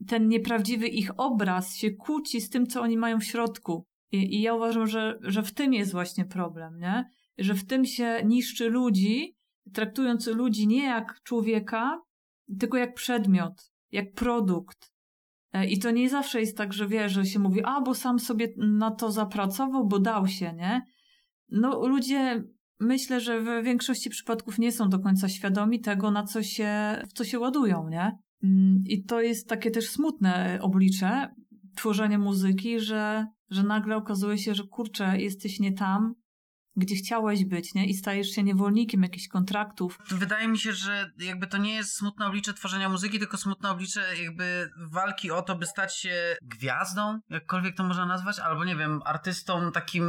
ten nieprawdziwy ich obraz się kłóci z tym, co oni mają w środku. I, i ja uważam, że, że w tym jest właśnie problem, nie? Że w tym się niszczy ludzi, traktując ludzi nie jak człowieka, tylko jak przedmiot, jak produkt. E, I to nie zawsze jest tak, że wie, że się mówi, a bo sam sobie na to zapracował, bo dał się, nie? No, ludzie myślę, że w większości przypadków nie są do końca świadomi tego, na co się, w co się ładują, nie? Mm, I to jest takie też smutne oblicze tworzenia muzyki, że, że nagle okazuje się, że kurczę, jesteś nie tam, gdzie chciałeś być, nie? I stajesz się niewolnikiem jakichś kontraktów. Wydaje mi się, że jakby to nie jest smutne oblicze tworzenia muzyki, tylko smutne oblicze jakby walki o to, by stać się gwiazdą, jakkolwiek to można nazwać, albo nie wiem, artystą takim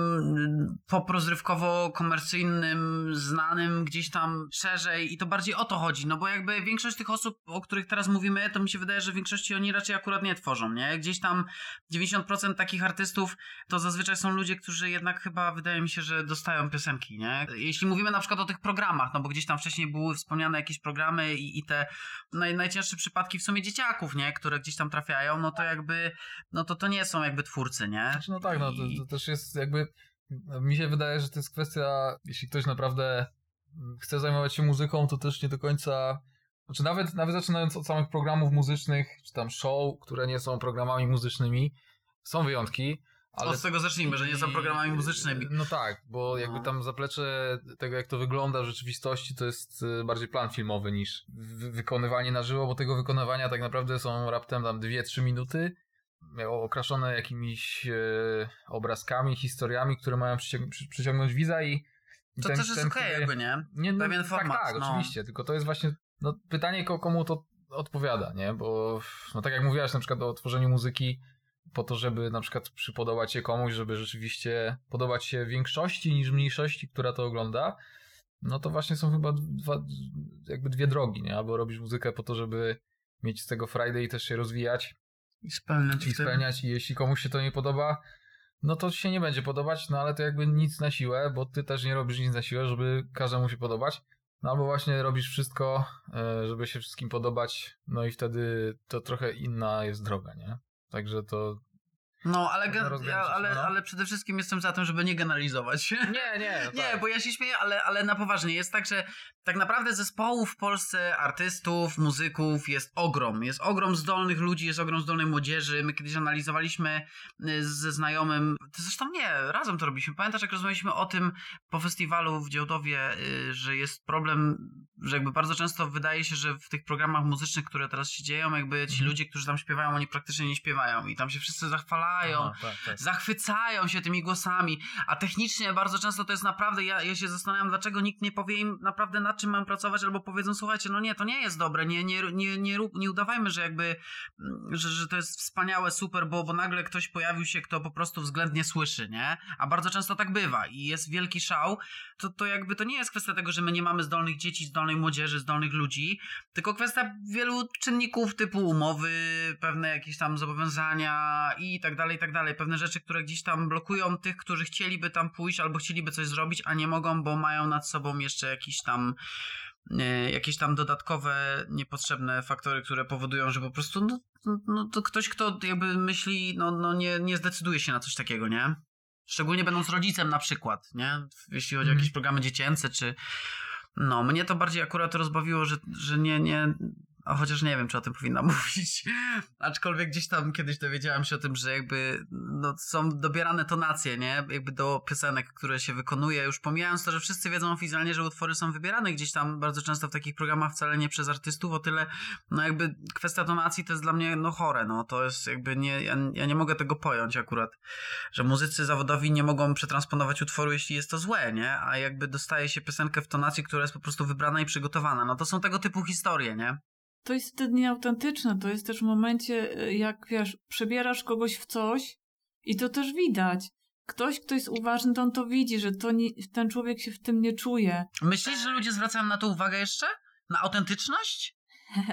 poprozrywkowo-komercyjnym, znanym gdzieś tam szerzej i to bardziej o to chodzi, no bo jakby większość tych osób, o których teraz mówimy, to mi się wydaje, że w większości oni raczej akurat nie tworzą, nie? Gdzieś tam 90% takich artystów to zazwyczaj są ludzie, którzy jednak chyba wydaje mi się, że dostają trafiają piosenki, nie? Jeśli mówimy na przykład o tych programach, no bo gdzieś tam wcześniej były wspomniane jakieś programy i, i te naj, najcięższe przypadki w sumie dzieciaków, nie? Które gdzieś tam trafiają, no to jakby, no to to nie są jakby twórcy, nie? Znaczy, no tak, no to, to też jest jakby, mi się wydaje, że to jest kwestia, jeśli ktoś naprawdę chce zajmować się muzyką, to też nie do końca znaczy nawet, nawet zaczynając od samych programów muzycznych, czy tam show, które nie są programami muzycznymi, są wyjątki, ale... Od tego zacznijmy, że nie są programami muzycznymi. No tak, bo jakby No. tam zaplecze tego, jak to wygląda w rzeczywistości, to jest y, bardziej plan filmowy niż wy- wykonywanie na żywo, bo tego wykonywania tak naprawdę są raptem tam 2-3 minuty, miało okraszone jakimiś e, obrazkami, historiami, które mają przyciąg- przy- przyciągnąć widza i... i To ten- też jest okej który- jakby, nie? nie, no, Pewien format, Tak, tak, no. oczywiście, tylko to jest właśnie no, pytanie, ko- komu to odpowiada, nie? Bo no, tak jak mówiłaś na przykład o tworzeniu muzyki po to, żeby na przykład przypodobać się komuś, żeby rzeczywiście podobać się większości niż mniejszości, która to ogląda, no to właśnie są chyba dwa, jakby dwie drogi, nie? Albo robisz muzykę po to, żeby mieć z tego Friday i też się rozwijać I spełniać i spełniać i jeśli komuś się to nie podoba, no to się nie będzie podobać, no ale to jakby nic na siłę, bo ty też nie robisz nic na siłę, żeby każdemu się podobać. No albo właśnie robisz wszystko, e, żeby się wszystkim podobać, no i wtedy to trochę inna jest droga, nie? Także to... No, ale, ja, ale, no. ale przede wszystkim jestem za tym, żeby nie generalizować. Nie, nie, no Nie, tak. bo ja się śmieję, ale, ale na poważnie. Jest tak, że tak naprawdę zespołów w Polsce, artystów, muzyków jest ogrom. Jest ogrom zdolnych ludzi, jest ogrom zdolnej młodzieży. My kiedyś analizowaliśmy y, ze znajomym, to zresztą nie, razem to robiliśmy. Pamiętasz, jak rozmawialiśmy o tym po festiwalu w Działdowie, y, że jest problem, że jakby bardzo często wydaje się, że w tych programach muzycznych, które teraz się dzieją, jakby ci Mhm. ludzie, którzy tam śpiewają, oni praktycznie nie śpiewają i tam się wszyscy zachwalają Aha, tak, tak. zachwycają się tymi głosami, a technicznie bardzo często to jest naprawdę, ja, ja się zastanawiam, dlaczego nikt nie powie im naprawdę nad czym mam pracować, albo powiedzą, słuchajcie, no nie, to nie jest dobre, nie, nie, nie, nie, nie udawajmy, że jakby, mm, że, że to jest wspaniałe, super, bo, bo nagle ktoś pojawił się, kto po prostu względnie słyszy, nie? A bardzo często tak bywa i jest wielki szał, to, to jakby to nie jest kwestia tego, że my nie mamy zdolnych dzieci, zdolnej młodzieży, zdolnych ludzi, tylko kwestia wielu czynników typu umowy, pewne jakieś tam zobowiązania i tak dalej, i tak dalej. Pewne rzeczy, które gdzieś tam blokują tych, którzy chcieliby tam pójść albo chcieliby coś zrobić, a nie mogą, bo mają nad sobą jeszcze jakiś tam e, jakieś tam dodatkowe, niepotrzebne faktory, które powodują, że po prostu no, no, no to ktoś, kto jakby myśli, no, no nie, nie zdecyduje się na coś takiego, nie? Szczególnie będąc rodzicem na przykład, nie? Jeśli chodzi o Mhm. jakieś programy dziecięce, czy... No, mnie to bardziej akurat rozbawiło, że, że nie, nie... A chociaż nie wiem, czy o tym powinna mówić. Aczkolwiek gdzieś tam kiedyś dowiedziałem się o tym, że jakby no, są dobierane tonacje, nie? Jakby do piosenek, które się wykonuje. Już pomijając to, że wszyscy wiedzą oficjalnie, że utwory są wybierane gdzieś tam bardzo często w takich programach wcale nie przez artystów, o tyle no jakby kwestia tonacji to jest dla mnie no chore, no to jest jakby nie, ja, ja nie mogę tego pojąć akurat, że muzycy zawodowi nie mogą przetransponować utworu, jeśli jest to złe, nie? A jakby dostaje się piosenkę w tonacji, która jest po prostu wybrana i przygotowana. No to są tego typu historie, nie? To jest wtedy nieautentyczne. To jest też w momencie, y, jak wiesz, przebierasz kogoś w coś i to też widać. Ktoś, kto jest uważny, to on to widzi, że to nie, ten człowiek się w tym nie czuje. Myślisz, że ludzie zwracają na to uwagę jeszcze? Na autentyczność?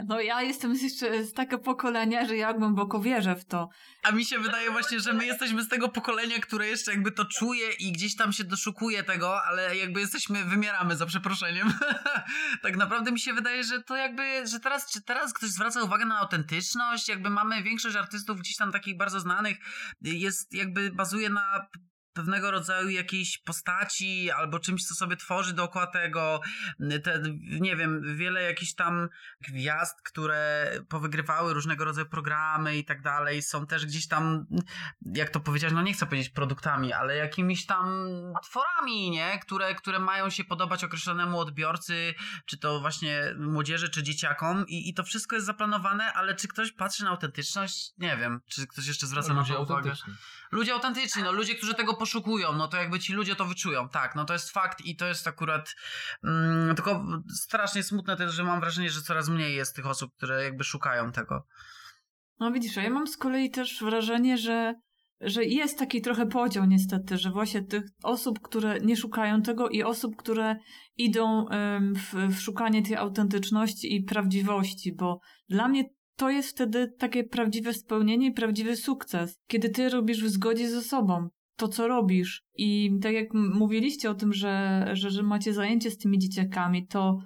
No ja jestem jeszcze z takiego pokolenia, że ja głęboko wierzę w to. A mi się wydaje właśnie, że my jesteśmy z tego pokolenia, które jeszcze jakby to czuje i gdzieś tam się doszukuje tego, ale jakby jesteśmy, wymieramy za przeproszeniem. tak naprawdę mi się wydaje, że to jakby, że teraz, czy teraz ktoś zwraca uwagę na autentyczność, jakby mamy większość artystów gdzieś tam takich bardzo znanych, jest jakby bazuje na pewnego rodzaju jakiejś postaci albo czymś, co sobie tworzy dookoła tego. Te, nie wiem, wiele jakichś tam gwiazd, które powygrywały różnego rodzaju programy i tak dalej, są też gdzieś tam, jak to powiedziałeś, no nie chcę powiedzieć produktami, ale jakimiś tam tworami, nie? Które, które mają się podobać określonemu odbiorcy, czy to właśnie młodzieży, czy dzieciakom i, i to wszystko jest zaplanowane, ale czy ktoś patrzy na autentyczność? Nie wiem. Czy ktoś jeszcze zwraca na to uwagę? Ludzie autentyczni, no ludzie, którzy tego poszukują, no to jakby ci ludzie to wyczują, tak, no to jest fakt i to jest akurat mm, tylko strasznie smutne też, że mam wrażenie, że coraz mniej jest tych osób, które jakby szukają tego. No widzisz, a ja mam z kolei też wrażenie, że, że jest taki trochę podział niestety, że właśnie tych osób, które nie szukają tego i osób, które idą w, w szukanie tej autentyczności i prawdziwości, bo dla mnie to jest wtedy takie prawdziwe spełnienie i prawdziwy sukces, kiedy ty robisz w zgodzie ze sobą. to, co robisz. I tak jak mówiliście o tym, że, że, że macie zajęcie z tymi dzieciakami, to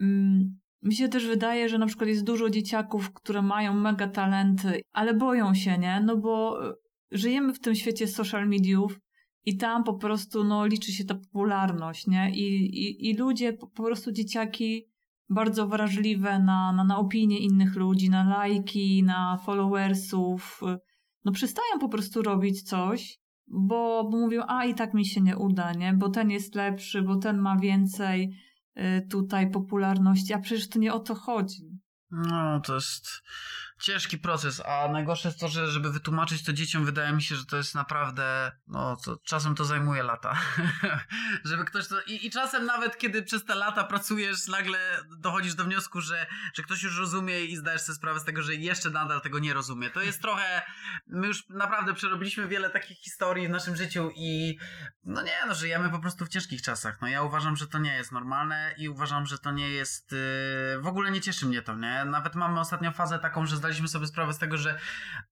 mm, mi się też wydaje, że na przykład jest dużo dzieciaków, które mają mega talenty, ale boją się, nie? No bo y, żyjemy w tym świecie social mediów i tam po prostu no, liczy się ta popularność, nie? I, i, i ludzie, po prostu dzieciaki bardzo wrażliwe na, na, na opinie innych ludzi, na lajki, na followersów. No przestają po prostu robić coś, bo, bo mówią, a i tak mi się nie uda, nie? Bo ten jest lepszy, bo ten ma więcej y, tutaj popularności, a przecież to nie o to chodzi. No, to jest ciężki proces, a najgorsze jest to, że żeby wytłumaczyć to dzieciom, wydaje mi się, że to jest naprawdę, no, to, czasem to zajmuje lata. żeby ktoś to, i, i czasem nawet kiedy przez te lata pracujesz, nagle dochodzisz do wniosku, że, że ktoś już rozumie i zdajesz sobie sprawę z tego, że jeszcze nadal tego nie rozumie. To jest trochę, my już naprawdę przerobiliśmy wiele takich historii w naszym życiu i no nie, no żyjemy po prostu w ciężkich czasach. No ja uważam, że to nie jest normalne i uważam, że to nie jest, yy, w ogóle nie cieszy mnie to, nie? Nawet mamy ostatnio fazę taką, że zdaliśmy sobie sprawę z tego, że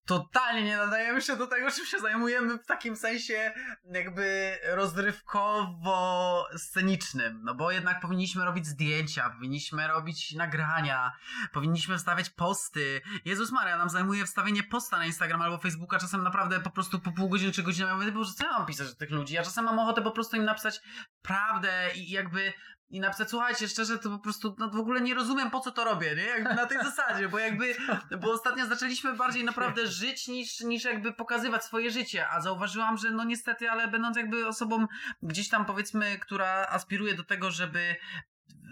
totalnie nie nadajemy się do tego, czym się zajmujemy w takim sensie jakby rozrywkowo-scenicznym, no bo jednak powinniśmy robić zdjęcia, powinniśmy robić nagrania, powinniśmy wstawiać posty. Jezus Maria, nam zajmuje wstawienie posta na Instagram albo Facebooka czasem naprawdę po prostu po pół godziny czy godzinę. Ja mówię, Boże, co ja mam pisać do tych ludzi? Ja czasem mam ochotę po prostu im napisać prawdę i jakby i napisać, słuchajcie, szczerze, to po prostu no, w ogóle nie rozumiem, po co to robię, nie? Jakby na tej zasadzie, bo jakby, bo ostatnio zaczęliśmy bardziej naprawdę żyć niż, niż jakby pokazywać swoje życie, a zauważyłam, że no niestety, ale będąc jakby osobą gdzieś tam powiedzmy, która aspiruje do tego, żeby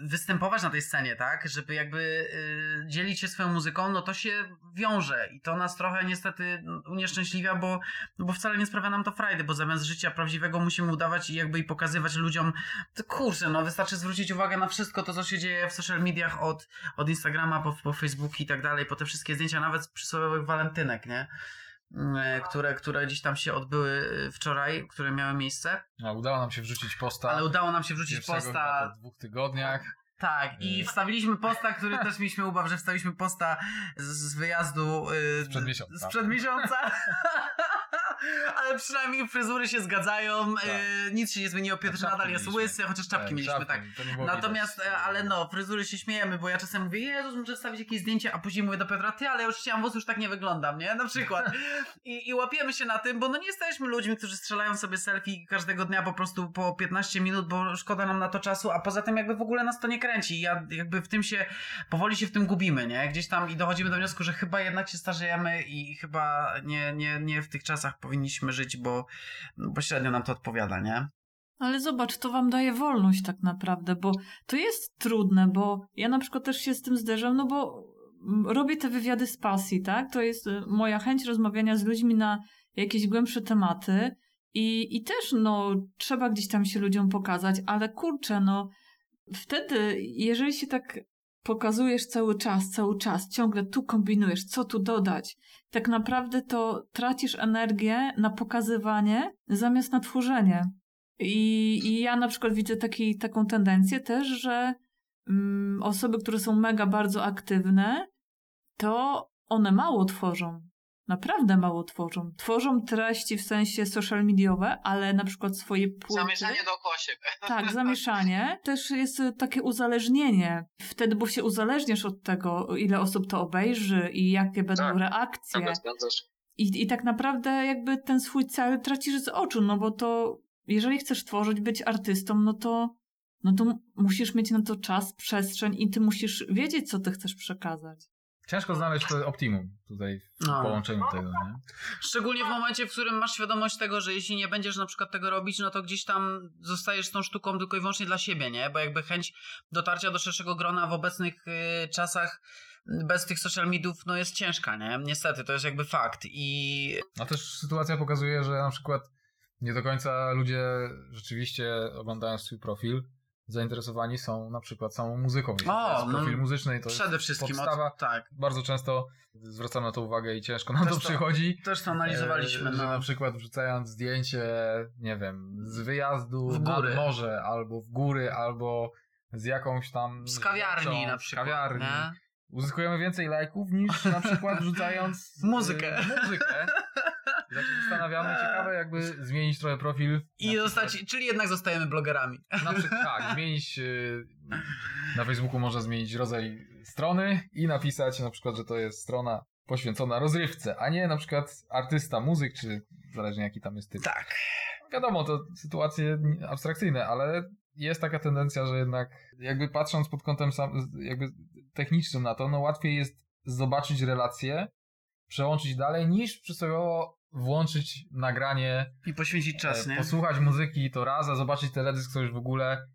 występować na tej scenie, tak? Żeby jakby y, dzielić się swoją muzyką, no to się wiąże i to nas trochę niestety unieszczęśliwia, bo, no bo wcale nie sprawia nam to frajdy, bo zamiast życia prawdziwego musimy udawać i jakby i pokazywać ludziom, to kurczę, no wystarczy zwrócić uwagę na wszystko to, co się dzieje w social mediach od, od Instagrama po, po Facebook i tak dalej, po te wszystkie zdjęcia, nawet przysłowiowych walentynek, nie? Y, Które, które gdzieś tam się odbyły y, wczoraj, które miały miejsce, A udało nam się wrzucić posta. ale udało nam się wrzucić posta po dwóch tygodniach. Tak, i Y. wstawiliśmy posta, który też mieliśmy ubaw, że wstawiliśmy posta z, z wyjazdu. y, Sprzed miesiąca. Sprzed miesiąca. Ale przynajmniej fryzury się zgadzają, Tak. y, nic się nie zmieniło, Piotr nadal jest mieliśmy. łysy, chociaż czapki Tak, mieliśmy, czapki, tak. Natomiast, widać. e, ale no, fryzury się śmiejemy, bo ja czasem mówię, Jezus, muszę wstawić jakieś zdjęcie, a później mówię do Piotra, ty, ale ja już chciałam włosy, już tak nie wyglądam, nie? Na przykład. I, I łapiemy się na tym, bo no nie jesteśmy ludźmi, którzy strzelają sobie selfie każdego dnia po prostu po 15 minut, bo szkoda nam na to czasu, a poza tym jakby w ogóle nas to nie kręci. Ja jakby w tym się, powoli się w tym gubimy, nie? Gdzieś tam i dochodzimy do wniosku, że chyba jednak się starzejemy i chyba nie, nie, nie w tych czasach powinniśmy żyć, bo, no, bo średnio nam to odpowiada, nie? Ale zobacz, to wam daje wolność tak naprawdę, bo to jest trudne, bo ja na przykład też się z tym zderzam, no bo robię te wywiady z pasji, tak? To jest y, moja chęć rozmawiania z ludźmi na jakieś głębsze tematy i, i też, no, trzeba gdzieś tam się ludziom pokazać, ale kurczę, no, wtedy, jeżeli się tak pokazujesz cały czas, cały czas, ciągle tu kombinujesz, co tu dodać, tak naprawdę to tracisz energię na pokazywanie zamiast na tworzenie. I, I ja na przykład widzę taki, taką tendencję też, że mm, osoby, które są mega bardzo aktywne, to one mało tworzą. Naprawdę mało tworzą. Tworzą treści w sensie social mediowe, ale na przykład swoje płyty. Zamieszanie dookoła siebie. Tak, zamieszanie. Też jest y, takie uzależnienie. Wtedy, bo się uzależniasz od tego, ile osób to obejrzy i jakie będą Tak, reakcje. Zgadzasz. I, I tak naprawdę jakby ten swój cel tracisz z oczu, no bo to jeżeli chcesz tworzyć, być artystą, no to, no to musisz mieć na to czas, przestrzeń i ty musisz wiedzieć, co ty chcesz przekazać. Ciężko znaleźć to optimum tutaj w No. połączeniu tego, nie? Szczególnie w momencie, w którym masz świadomość tego, że jeśli nie będziesz na przykład tego robić, no to gdzieś tam zostajesz tą sztuką tylko i wyłącznie dla siebie, nie? Bo jakby chęć dotarcia do szerszego grona w obecnych y, czasach y, bez tych social mediów, no jest ciężka, nie? Niestety, to jest jakby fakt i A też sytuacja pokazuje, że na przykład nie do końca ludzie rzeczywiście oglądając swój profil zainteresowani są na przykład samą muzyką. Jeśli O, to jest no, profil muzyczny to przede jest wszystkim podstawa. od, tak. Bardzo często zwracamy na to uwagę i ciężko nam Też to to przychodzi. Też to analizowaliśmy, E, no. na przykład wrzucając zdjęcie, nie wiem, z wyjazdu W nad góry. morze, albo w góry, albo z jakąś tam... Z kawiarni rzeczą, na przykład, kawiarni. nie? Uzyskujemy więcej lajków niż na przykład wrzucając e, Muzykę. muzykę. Się zastanawiamy, ciekawe jakby zmienić trochę profil. I zostać, przykład- czyli jednak zostajemy blogerami. Na przykład tak, zmienić y, na Facebooku można zmienić rodzaj strony i napisać na przykład, że to jest strona poświęcona rozrywce, a nie na przykład artysta, muzyk, czy zależnie jaki tam jest typ. Tak. Wiadomo, to sytuacje abstrakcyjne, ale jest taka tendencja, że jednak jakby patrząc pod kątem sam, jakby technicznym na to, no łatwiej jest zobaczyć relacje, przełączyć dalej, niż przysłowiowo włączyć nagranie, I poświęcić czas, e, nie? posłuchać muzyki to raz, a zobaczyć teledysk to już w ogóle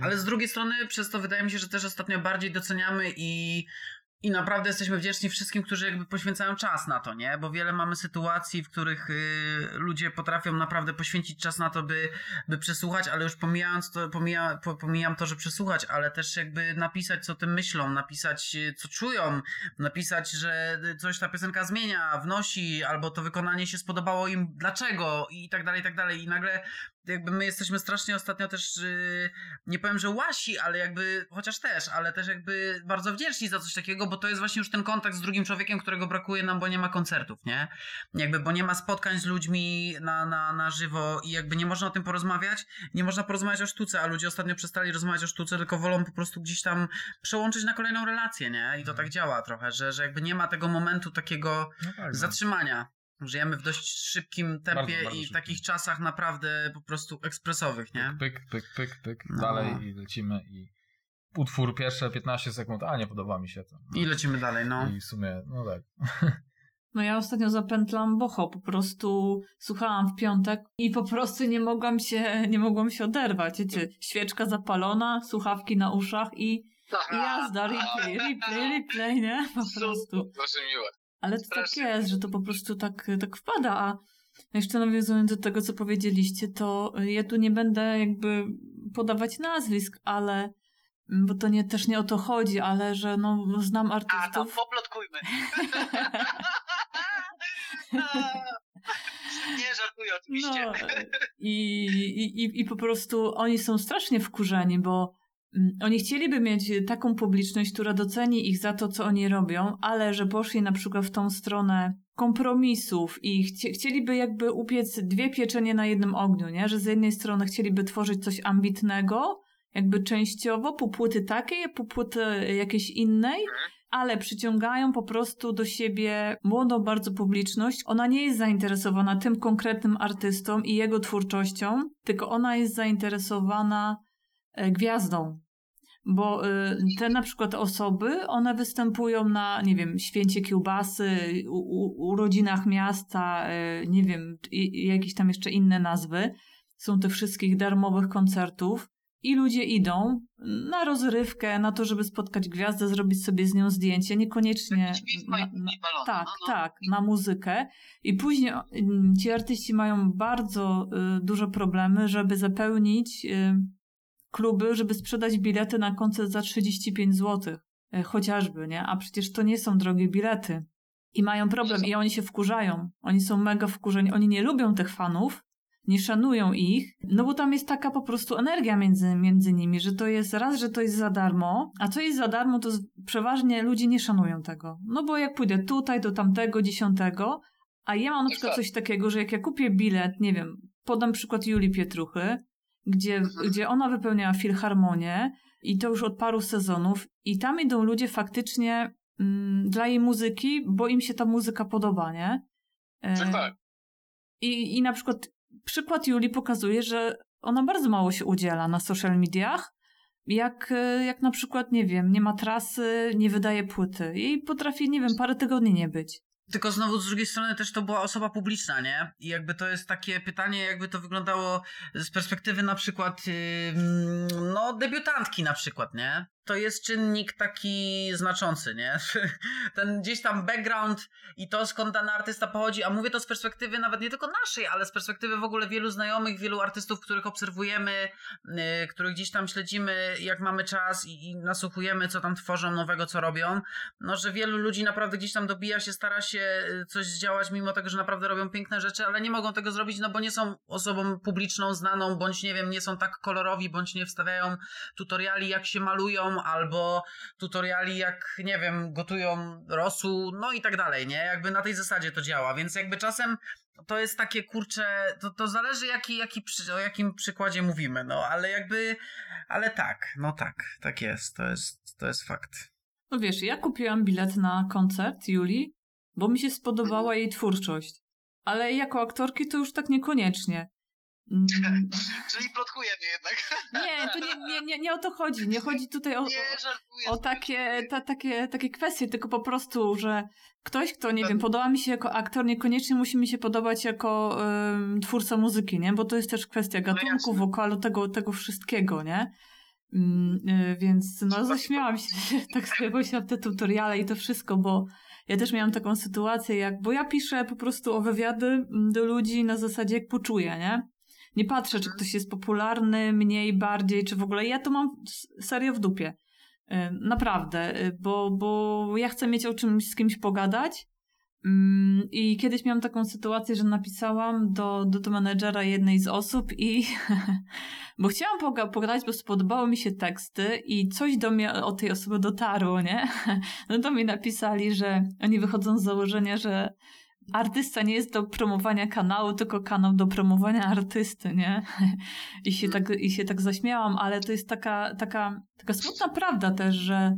Ale z drugiej strony, przez to wydaje mi się, że też ostatnio bardziej doceniamy i, i naprawdę jesteśmy wdzięczni wszystkim, którzy jakby poświęcają czas na to, nie? Bo wiele mamy sytuacji, w których y, ludzie potrafią naprawdę poświęcić czas na to, by, by przesłuchać, ale już pomijając to, pomija, po, pomijam to, że przesłuchać, ale też jakby napisać, co tym myślą, napisać, y, co czują, napisać, że y, coś ta piosenka zmienia, wnosi, albo to wykonanie się spodobało im, dlaczego i tak dalej, i tak dalej. I nagle jakby my jesteśmy strasznie ostatnio też, yy, nie powiem, że łasi, ale jakby, chociaż też, ale też jakby bardzo wdzięczni za coś takiego, bo to jest właśnie już ten kontakt z drugim człowiekiem, którego brakuje nam, bo nie ma koncertów, nie? Jakby, bo nie ma spotkań z ludźmi na, na, na żywo i jakby nie można o tym porozmawiać, nie można porozmawiać o sztuce, a ludzie ostatnio przestali rozmawiać o sztuce, tylko wolą po prostu gdzieś tam przełączyć na kolejną relację, nie? I to tak działa trochę, że, że jakby nie ma tego momentu takiego no tak, no. zatrzymania. Żyjemy w dość szybkim tempie Bardzo, bardzo i w szybkim. takich czasach naprawdę po prostu ekspresowych, nie? pyk, pyk, pyk, pyk, No. dalej i lecimy i utwór pierwsze 15 sekund, a nie podoba mi się to. I lecimy dalej, no. I w sumie, no tak. No ja ostatnio zapętlam boho, po prostu słuchałam w piątek i po prostu nie mogłam się, nie mogłam się oderwać. Wiecie, świeczka zapalona, słuchawki na uszach i, i jazda, replay, replay, replay, nie? Po prostu. Proszę miłe. Ale to tak Strasznie. jest, że to po prostu tak, tak wpada, a jeszcze nawiązując do tego, co powiedzieliście, to ja tu nie będę jakby podawać nazwisk, ale bo to nie, też nie o to chodzi, ale że no, znam A, tam artystów. poplotkujmy. Nie żartuję oczywiście. No, i, i, i- po prostu oni są strasznie wkurzeni, bo mm, oni chcieliby mieć taką publiczność, która doceni ich za to, co oni robią, ale że poszli na przykład w tą stronę kompromisów i chcie, chcieliby jakby upiec dwie pieczenie na jednym ogniu, nie? Że z jednej strony chcieliby tworzyć coś ambitnego, jakby częściowo, pół płyty takiej, pół płyty jakiejś innej, ale przyciągają po prostu do siebie młodą bardzo publiczność. Ona nie jest zainteresowana tym konkretnym artystą i jego twórczością, tylko ona jest zainteresowana e, gwiazdą. Bo y, te na przykład osoby, one występują na, nie wiem, święcie kiełbasy, u, u, urodzinach miasta, y, nie wiem, i, jakieś tam jeszcze inne nazwy. Są tych wszystkich darmowych koncertów i ludzie idą na rozrywkę, na to, żeby spotkać gwiazdę, zrobić sobie z nią zdjęcie, niekoniecznie na, na, balony. tak, no, no. tak, na muzykę. I później mm, ci artyści mają bardzo y, duże problemy, żeby zapełnić y, kluby, żeby sprzedać bilety na koncert za 35 zł. Y, chociażby, nie? A przecież to nie są drogie bilety. I mają problem, i oni się wkurzają. Oni są mega wkurzeni. Oni nie lubią tych fanów, nie szanują ich, no bo tam jest taka po prostu energia między, między nimi, że to jest raz, że to jest za darmo, a co jest za darmo, to przeważnie ludzie nie szanują tego. No bo jak pójdę tutaj, do tamtego, dziesiątego, a ja mam na przykład coś takiego, że jak ja kupię bilet, nie wiem, podam przykład Julii Pietruchy, gdzie, gdzie ona wypełniała filharmonię i to już od paru sezonów i tam idą ludzie faktycznie mm, dla jej muzyki, bo im się ta muzyka podoba, nie? E, Tak, tak. i, I na przykład przykład Julii pokazuje, że ona bardzo mało się udziela na social mediach. Jak, e, jak na przykład, nie wiem, nie ma trasy, nie wydaje płyty. I potrafi, nie wiem, parę tygodni nie być. Tylko znowu z drugiej strony też to była osoba publiczna, nie? I jakby to jest takie pytanie, jakby to wyglądało z perspektywy na przykład, no, debiutantki na przykład, nie? To jest czynnik taki znaczący, nie? Ten gdzieś tam background i to skąd dany artysta pochodzi, a mówię to z perspektywy nawet nie tylko naszej, ale z perspektywy w ogóle wielu znajomych, wielu artystów, których obserwujemy, yy, których gdzieś tam śledzimy, jak mamy czas i, i nasłuchujemy, co tam tworzą nowego, co robią no, że wielu ludzi naprawdę gdzieś tam dobija się, stara się y, coś zdziałać, mimo tego, że naprawdę robią piękne rzeczy, ale nie mogą tego zrobić, no bo nie są osobą publiczną, znaną, bądź nie wiem, nie są tak kolorowi, bądź nie wstawiają tutoriali, jak się malują, albo tutoriali jak, nie wiem, gotują rosół, no i tak dalej, nie? Jakby na tej zasadzie to działa, więc jakby czasem to jest takie, kurcze, to, to zależy jaki, jaki, o jakim przykładzie mówimy, no, ale jakby, ale tak, no tak, tak jest, to jest, to jest fakt. No wiesz, ja kupiłam bilet na koncert Julii, bo mi się spodobała jej twórczość. Ale jako aktorki to już tak niekoniecznie. Mm. Czyli plotkujemy jednak. Nie, to nie, nie, nie, nie o to chodzi. Nie chodzi tutaj o, o takie, ta, takie, takie kwestie, tylko po prostu, że ktoś, kto, nie wiem, podoba mi się jako aktor, niekoniecznie musi mi się podobać jako um, twórca muzyki, nie? Bo to jest też kwestia no gatunku, wokalu, tego, tego wszystkiego, nie? Mm, y, więc no zaśmiałam się, tak sobie pomyślałam te tutoriale i to wszystko, bo ja też miałam taką sytuację, jak, bo ja piszę po prostu o wywiady mm, do ludzi na zasadzie jak poczuję, nie? Nie patrzę, czy ktoś jest popularny, mniej, bardziej, czy w ogóle. Ja to mam serio w dupie. Naprawdę, y, bo, bo ja chcę mieć o czymś z kimś pogadać. Mm, I kiedyś miałam taką sytuację, że napisałam do, do, do menedżera jednej z osób i bo chciałam pogadać, bo spodobały mi się teksty i coś do mnie o tej osoby dotarło, nie? No to mi napisali, że oni wychodzą z założenia, że artysta nie jest do promowania kanału, tylko kanał do promowania artysty, nie? I się tak, i się tak zaśmiałam, ale to jest taka, taka, taka smutna prawda też, że,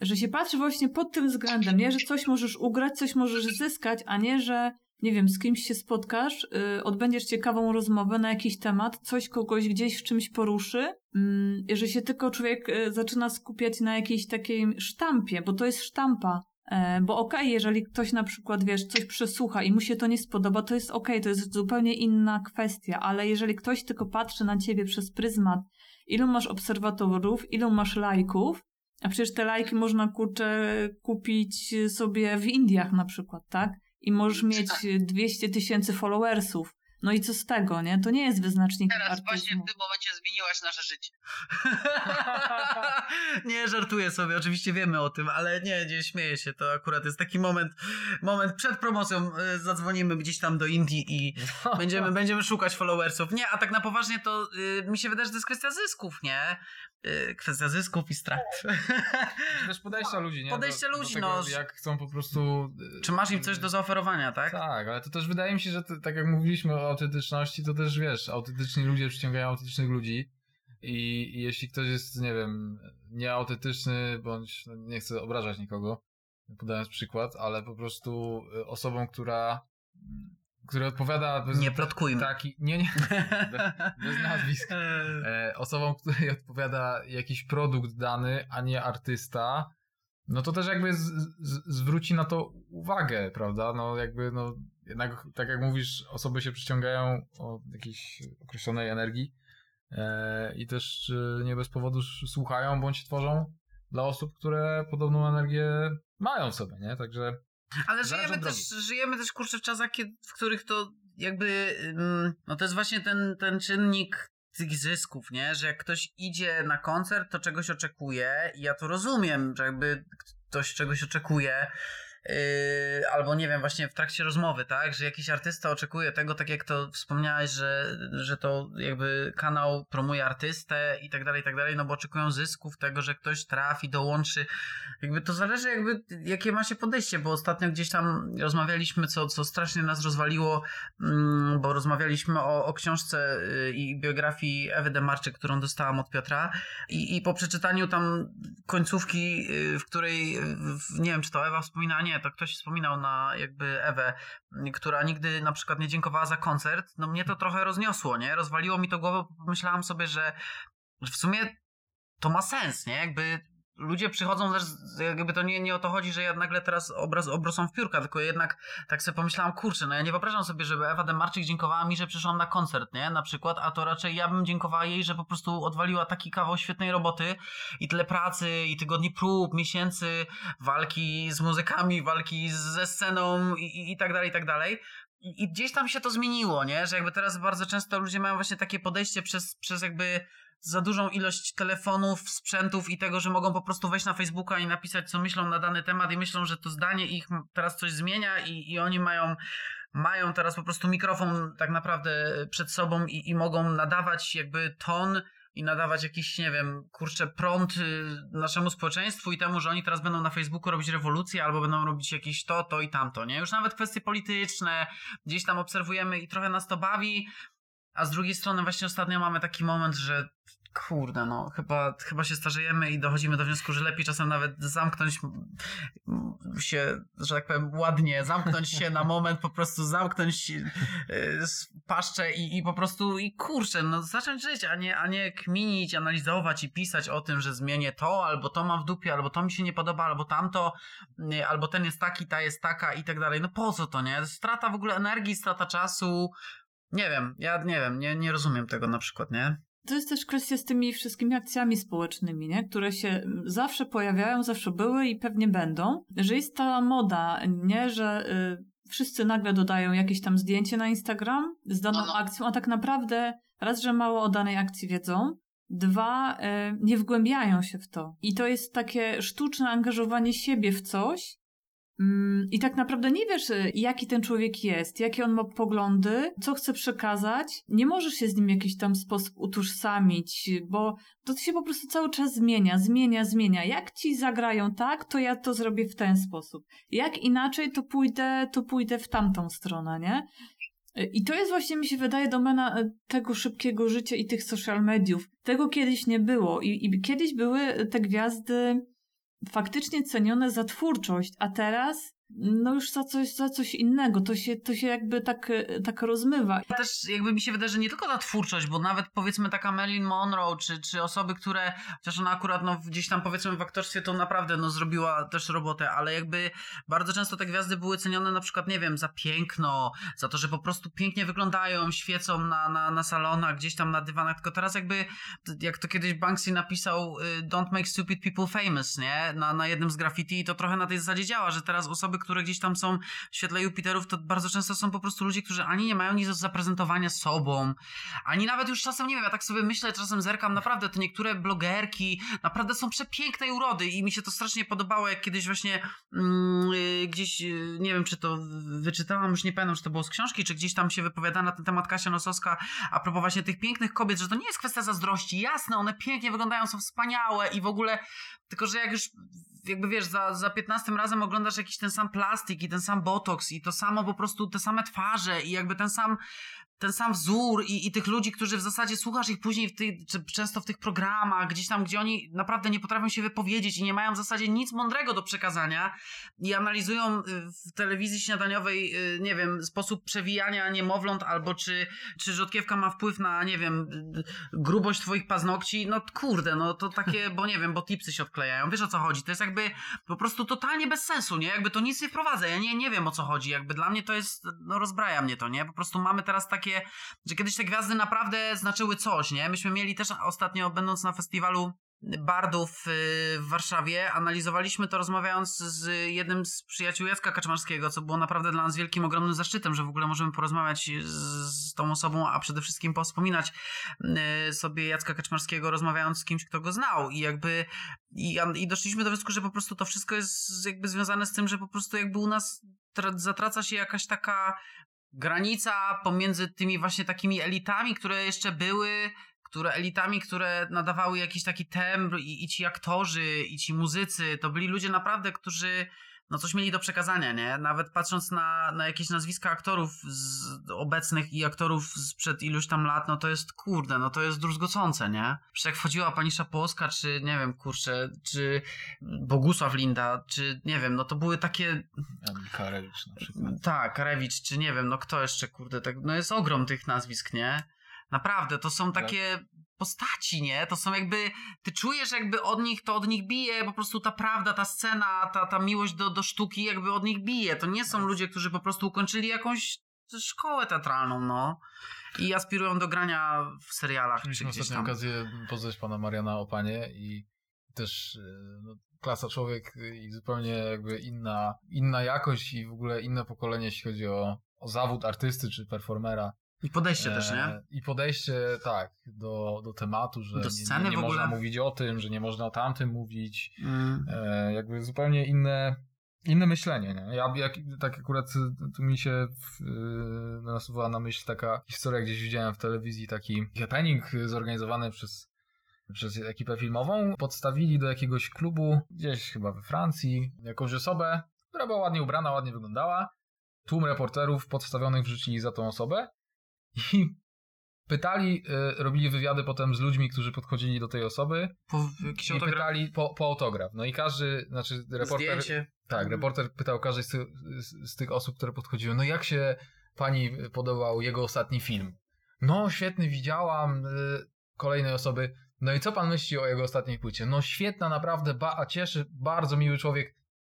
że się patrzy właśnie pod tym względem, nie? Że coś możesz ugrać, coś możesz zyskać, a nie, że nie wiem, z kimś się spotkasz, yy, odbędziesz ciekawą rozmowę na jakiś temat, coś kogoś gdzieś w czymś poruszy, yy, że się tylko człowiek yy, zaczyna skupiać na jakiejś takiej sztampie, bo to jest sztampa, bo okej, okay, jeżeli ktoś na przykład, wiesz, coś przesłucha i mu się to nie spodoba, to jest okej, okay, to jest zupełnie inna kwestia, ale jeżeli ktoś tylko patrzy na ciebie przez pryzmat, ilu masz obserwatorów, ilu masz lajków, a przecież te lajki można, kurczę, kupić sobie w Indiach na przykład, tak? I możesz mieć 200 tysięcy followersów. No i co z tego, nie? To nie jest wyznacznik Teraz artyzmu. właśnie w tym momencie zmieniłaś nasze życie. nie, żartuję sobie, oczywiście wiemy o tym, ale nie, nie śmieję się, to akurat jest taki moment, moment przed promocją, y, zadzwonimy gdzieś tam do Indii i będziemy, będziemy szukać followersów. Nie, a tak na poważnie to y, mi się wydaje, że to jest kwestia zysków, nie? Y, kwestia zysków i strat. Czy też podejścia ludzi, nie? Podejście do, ludzi, do tego, no. Jak chcą po prostu... Y, Czy masz im coś do zaoferowania, tak? Tak, ale to też wydaje mi się, że to, tak jak mówiliśmy o autentyczności, to też wiesz, autentyczni ludzie przyciągają autentycznych ludzi i, i jeśli ktoś jest, nie wiem, nieautentyczny, bądź no, nie chcę obrażać nikogo, podając przykład, ale po prostu y, osobą, która który odpowiada... Bez, nie plotkujmy. Taki, nie, nie, bez, bez nazwisk. E, osobą, której odpowiada jakiś produkt dany, a nie artysta, no to też jakby z, z, zwróci na to uwagę, prawda? No jakby, no jednak, tak jak mówisz, osoby się przyciągają o jakiejś określonej energii e, i też nie bez powodu słuchają bądź tworzą dla osób, które podobną energię mają w sobie, nie? Także ale żyjemy też, żyjemy też, kurczę, w czasach, w których to jakby, no to jest właśnie ten, ten czynnik tych zysków, nie? Że jak ktoś idzie na koncert, to czegoś oczekuje i ja to rozumiem, że jakby ktoś czegoś oczekuje, Yy, albo nie wiem, właśnie w trakcie rozmowy, tak, że jakiś artysta oczekuje tego, tak jak to wspomniałeś, że, że to jakby kanał promuje artystę i tak dalej, i tak dalej, no bo oczekują zysków, tego, że ktoś trafi, dołączy. Jakby to zależy jakby, jakie ma się podejście, bo ostatnio gdzieś tam rozmawialiśmy, co, co strasznie nas rozwaliło, mm, bo rozmawialiśmy o, o książce y, i biografii Ewy Demarczyk, którą dostałam od Piotra i, i po przeczytaniu tam końcówki, y, w której, nie wiem, czy to Ewa wspomina, nie, to ktoś wspominał na jakby Ewę, która nigdy na przykład nie dziękowała za koncert, no mnie to trochę rozniosło, nie? Rozwaliło mi to głowę, pomyślałam sobie, że w sumie to ma sens, nie? Jakby ludzie przychodzą też, jakby to nie, nie o to chodzi, że ja nagle teraz obraz, obrosą w piórka, tylko jednak tak sobie pomyślałam, kurczę, no ja nie wyobrażam sobie, żeby Ewa Demarczyk dziękowała mi, że przyszłam na koncert, nie, na przykład, a to raczej ja bym dziękowała jej, że po prostu odwaliła taki kawał świetnej roboty i tyle pracy i tygodni prób, miesięcy, walki z muzykami, walki ze sceną i, i, i tak dalej, i tak dalej. I gdzieś tam się to zmieniło, nie? Że jakby teraz bardzo często ludzie mają właśnie takie podejście przez, przez jakby za dużą ilość telefonów, sprzętów i tego, że mogą po prostu wejść na Facebooka i napisać, co myślą na dany temat i myślą, że to zdanie ich teraz coś zmienia i, i oni mają mają teraz po prostu mikrofon tak naprawdę przed sobą i, i mogą nadawać jakby ton i nadawać jakiś, nie wiem, kurczę, prąd y, naszemu społeczeństwu i temu, że oni teraz będą na Facebooku robić rewolucję albo będą robić jakieś to, to i tamto, nie? Już nawet kwestie polityczne gdzieś tam obserwujemy i trochę nas to bawi, a z drugiej strony właśnie ostatnio mamy taki moment, że kurde, no, chyba, chyba się starzejemy i dochodzimy do wniosku, że lepiej czasem nawet zamknąć się, że tak powiem, ładnie, zamknąć się na moment, po prostu zamknąć yy, paszczę i, i po prostu, i kurczę, no, zacząć żyć, a nie, a nie kminić, analizować i pisać o tym, że zmienię to, albo to mam w dupie, albo to mi się nie podoba, albo tamto, yy, albo ten jest taki, ta jest taka i tak dalej. No po co to, nie? Strata w ogóle energii, strata czasu, nie wiem, ja nie wiem, nie, nie rozumiem tego na przykład, nie? To jest też kwestia z tymi wszystkimi akcjami społecznymi, nie? które się zawsze pojawiają, zawsze były i pewnie będą, że jest ta moda, nie, że y, wszyscy nagle dodają jakieś tam zdjęcie na Instagram z daną No, no. akcją, a tak naprawdę raz, że mało o danej akcji wiedzą, dwa, y, nie wgłębiają się w to. I to jest takie sztuczne angażowanie siebie w coś, I tak naprawdę nie wiesz, y, jaki ten człowiek jest, jakie on ma poglądy, co chce przekazać. Nie możesz się z nim w jakiś tam sposób utożsamić, bo to się po prostu cały czas zmienia, zmienia, zmienia. Jak ci zagrają tak, to ja to zrobię w ten sposób. Jak inaczej, to pójdę, to pójdę w tamtą stronę, nie? I to jest właśnie, mi się wydaje, domena y, tego szybkiego życia i tych social mediów. Tego kiedyś nie było. I, i kiedyś były te gwiazdy faktycznie cenione za twórczość, a teraz no już za coś, za coś innego. To się, to się jakby tak, tak rozmywa. Też jakby mi się wydaje, że nie tylko ta twórczość, bo nawet powiedzmy taka Marilyn Monroe, czy, czy osoby, które, chociaż ona akurat no, gdzieś tam powiedzmy w aktorstwie to naprawdę no, zrobiła też robotę, ale jakby bardzo często te gwiazdy były cenione na przykład, nie wiem, za piękno, za to, że po prostu pięknie wyglądają, świecą na, na, na salonach, gdzieś tam na dywanach, tylko teraz jakby, jak to kiedyś Banksy napisał y, Don't make stupid people famous, nie? Na, na jednym z graffiti i to trochę na tej zasadzie działa, że teraz osoby, które gdzieś tam są w świetle Jupiterów, to bardzo często są po prostu ludzie, którzy ani nie mają nic do zaprezentowania sobą, ani nawet już czasem, nie wiem, ja tak sobie myślę, czasem zerkam, naprawdę te niektóre blogerki naprawdę są przepięknej urody i mi się to strasznie podobało, jak kiedyś właśnie mm, y, gdzieś, y, nie wiem, czy to wyczytałam, już nie pamiętam, czy to było z książki, czy gdzieś tam się wypowiada na ten temat Kasia Nosowska, a propos właśnie tych pięknych kobiet, że to nie jest kwestia zazdrości, jasne, one pięknie wyglądają, są wspaniałe i w ogóle, tylko że jak już jakby wiesz, za, za 15 razem oglądasz jakiś ten sam plastik i ten sam botoks i to samo po prostu, te same twarze i jakby ten sam ten sam wzór i, i tych ludzi, którzy w zasadzie słuchasz ich później w często w tych programach, gdzieś tam, gdzie oni naprawdę nie potrafią się wypowiedzieć i nie mają w zasadzie nic mądrego do przekazania i analizują y, w telewizji śniadaniowej, y, nie wiem, sposób przewijania niemowląt albo czy, czy rzodkiewka ma wpływ na, nie wiem, y, grubość twoich paznokci, no kurde, no to takie, bo nie wiem, bo tipsy się odklejają, wiesz o co chodzi, to jest jakby po prostu totalnie bez sensu, nie, jakby to nic nie wprowadza, ja nie, nie wiem o co chodzi, jakby dla mnie to jest, no rozbraja mnie to, nie, po prostu mamy teraz takie że kiedyś te gwiazdy naprawdę znaczyły coś, nie? Myśmy mieli też ostatnio, będąc na festiwalu Bardów w Warszawie, analizowaliśmy to rozmawiając z jednym z przyjaciół Jacka Kaczmarskiego, co było naprawdę dla nas wielkim, ogromnym zaszczytem, że w ogóle możemy porozmawiać z, tą osobą, a przede wszystkim powspominać sobie Jacka Kaczmarskiego, rozmawiając z kimś, kto go znał i jakby i doszliśmy do wniosku, że po prostu to wszystko jest jakby związane z tym, że po prostu jakby u nas zatraca się jakaś taka granica pomiędzy tymi właśnie takimi elitami, które jeszcze były, które elitami, które nadawały jakiś taki tembr i, i ci aktorzy, i ci muzycy, to byli ludzie naprawdę, którzy no coś mieli do przekazania, nie? Nawet patrząc na, na jakieś nazwiska aktorów z obecnych i aktorów sprzed iluś tam lat, no to jest kurde, no to jest druzgocące, nie? Przecież jak wchodziła pani Szapowska, czy nie wiem, kurczę, czy Bogusław Linda, czy nie wiem, no to były takie... Karewicz na przykład. Tak, Karewicz, czy nie wiem, no kto jeszcze, kurde, tak, no jest ogrom tych nazwisk, nie? Naprawdę, to są takie postaci, nie? To są jakby, ty czujesz jakby od nich, to od nich bije, po prostu ta prawda, ta scena, ta, ta miłość do, do sztuki jakby od nich bije. To nie są ludzie, którzy po prostu ukończyli jakąś szkołę teatralną, no. I aspirują do grania w serialach Mieliśmy czy gdzieś ostatnią tam. okazję poznać pana Mariana Opanie i też no, klasa człowiek i zupełnie jakby inna, inna jakość i w ogóle inne pokolenie, jeśli chodzi o, o zawód artysty czy performera. I podejście też, nie? E, I podejście, tak, do, do tematu, że Do nie- sceny nie, nie można mówić o tym, że nie można o tamtym mówić. Mm. E, jakby zupełnie inne, inne myślenie. Nie? Ja jak, tak akurat y, tu mi się w, y, nasuwa na myśl taka historia, gdzieś widziałem w telewizji taki happening zorganizowany przez przez ekipę filmową, podstawili do jakiegoś klubu, gdzieś chyba we Francji, jakąś osobę, która była ładnie ubrana, ładnie wyglądała. Tłum reporterów podstawionych wrzucili za tą osobę i pytali, y, robili wywiady potem z ludźmi, którzy podchodzili do tej osoby Po i autograf, pytali po, po autograf. No i każdy, znaczy reporter... zdjęcie. Tak, reporter pytał każdej z, tych- z, z tych osób, które podchodziły, no jak się pani podobał jego ostatni film? No świetny, widziałam. Y, kolejnej osoby, no i co pan myśli o jego ostatniej płycie? No świetna, naprawdę, ba, a cieszy, bardzo miły człowiek.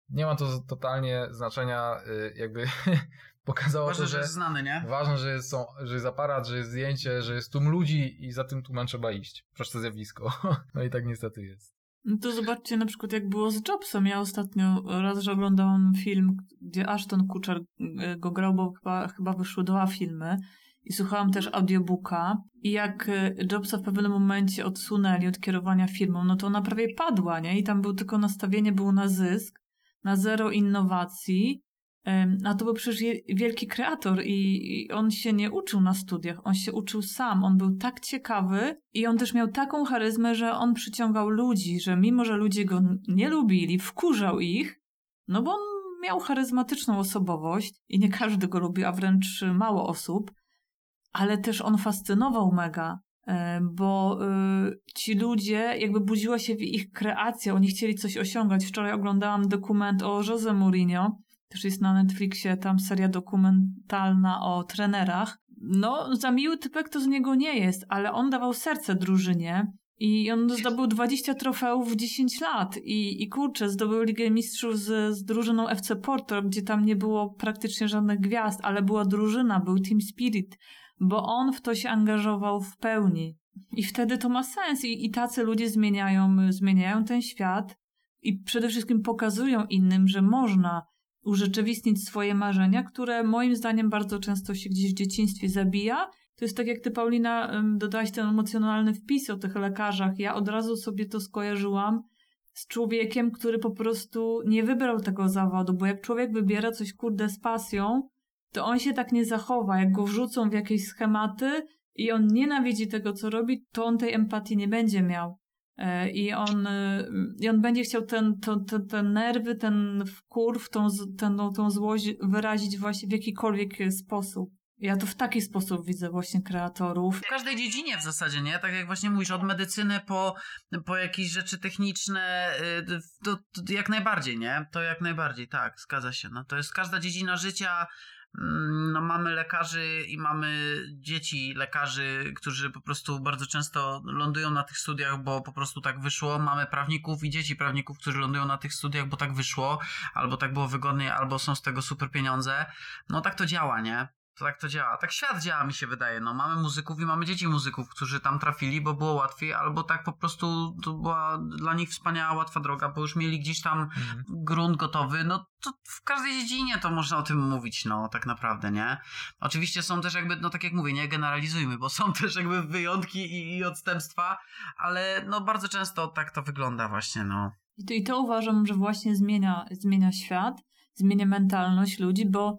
Nie ma to totalnie znaczenia, y, jakby pokazało Ważne, to, że że jest znany, nie? ważne, że jest, są, że jest aparat, że jest zdjęcie, że jest tłum ludzi i za tym tłumem trzeba iść. Proste zjawisko. No i tak niestety jest. No to zobaczcie na przykład jak było z Jobsem. Ja ostatnio raz, że oglądałam film, gdzie Ashton Kutcher y, go grał, bo chyba, chyba wyszły dwa filmy. I słuchałam też audiobooka. I jak y, Jobsa w pewnym momencie odsunęli od kierowania firmą, no to ona prawie padła, nie? I tam był tylko nastawienie było na zysk, na zero innowacji. A to był przecież wielki kreator i, on się nie uczył na studiach, on się uczył sam. On był tak ciekawy i on też miał taką charyzmę, że on przyciągał ludzi, że mimo, że ludzie go nie lubili, wkurzał ich, no bo on miał charyzmatyczną osobowość i nie każdy go lubi, a wręcz mało osób, ale też on fascynował mega, e, bo y, ci ludzie, jakby budziła się w ich kreacja, oni chcieli coś osiągać. Wczoraj oglądałam dokument o Jose Mourinho, też jest na Netflixie tam seria dokumentalna o trenerach. No, za miły typek to z niego nie jest, ale on dawał serce drużynie i on zdobył 20 trofeów w 10 lat i, i kurczę, zdobył Ligę Mistrzów z, z drużyną FC Porto, gdzie tam nie było praktycznie żadnych gwiazd, ale była drużyna, był team spirit, bo on w to się angażował w pełni. I wtedy to ma sens i, i tacy ludzie zmieniają, zmieniają ten świat i przede wszystkim pokazują innym, że można urzeczywistnić swoje marzenia, które moim zdaniem bardzo często się gdzieś w dzieciństwie zabija. To jest tak jak ty, Paulina, dodałaś ten emocjonalny wpis o tych lekarzach. Ja od razu sobie to skojarzyłam z człowiekiem, który po prostu nie wybrał tego zawodu, bo jak człowiek wybiera coś kurde z pasją, to on się tak nie zachowa. Jak go wrzucą w jakieś schematy i on nienawidzi tego, co robi, to on tej empatii nie będzie miał. E, I on, y, I on będzie chciał ten, to, to, te nerwy, ten wkurw, tą, ten, tą, tą złość wyrazić właśnie w jakikolwiek sposób. Ja to w taki sposób widzę właśnie kreatorów. W każdej dziedzinie w zasadzie, nie? Tak jak właśnie mówisz, od medycyny po, po jakieś rzeczy techniczne, y, to, to jak najbardziej, nie? To jak najbardziej, tak, zgadza się. No to jest każda dziedzina życia. Mm, No, mamy lekarzy i mamy dzieci lekarzy, którzy po prostu bardzo często lądują na tych studiach, bo po prostu tak wyszło. Mamy prawników i dzieci prawników, którzy lądują na tych studiach, bo tak wyszło, albo tak było wygodniej, albo są z tego super pieniądze. No tak to działa, nie? To tak to działa. Tak świat działa, mi się wydaje. No, mamy muzyków i mamy dzieci muzyków, którzy tam trafili, bo było łatwiej, albo tak po prostu to była dla nich wspaniała, łatwa droga, bo już mieli gdzieś tam Mhm. grunt gotowy. No to w każdej dziedzinie to można o tym mówić, no tak naprawdę, nie? Oczywiście są też jakby, no tak jak mówię, nie generalizujmy, bo są też jakby wyjątki i, i odstępstwa, ale no bardzo często tak to wygląda właśnie, no. I to, I to uważam, że właśnie zmienia, zmienia świat, zmienia mentalność ludzi, bo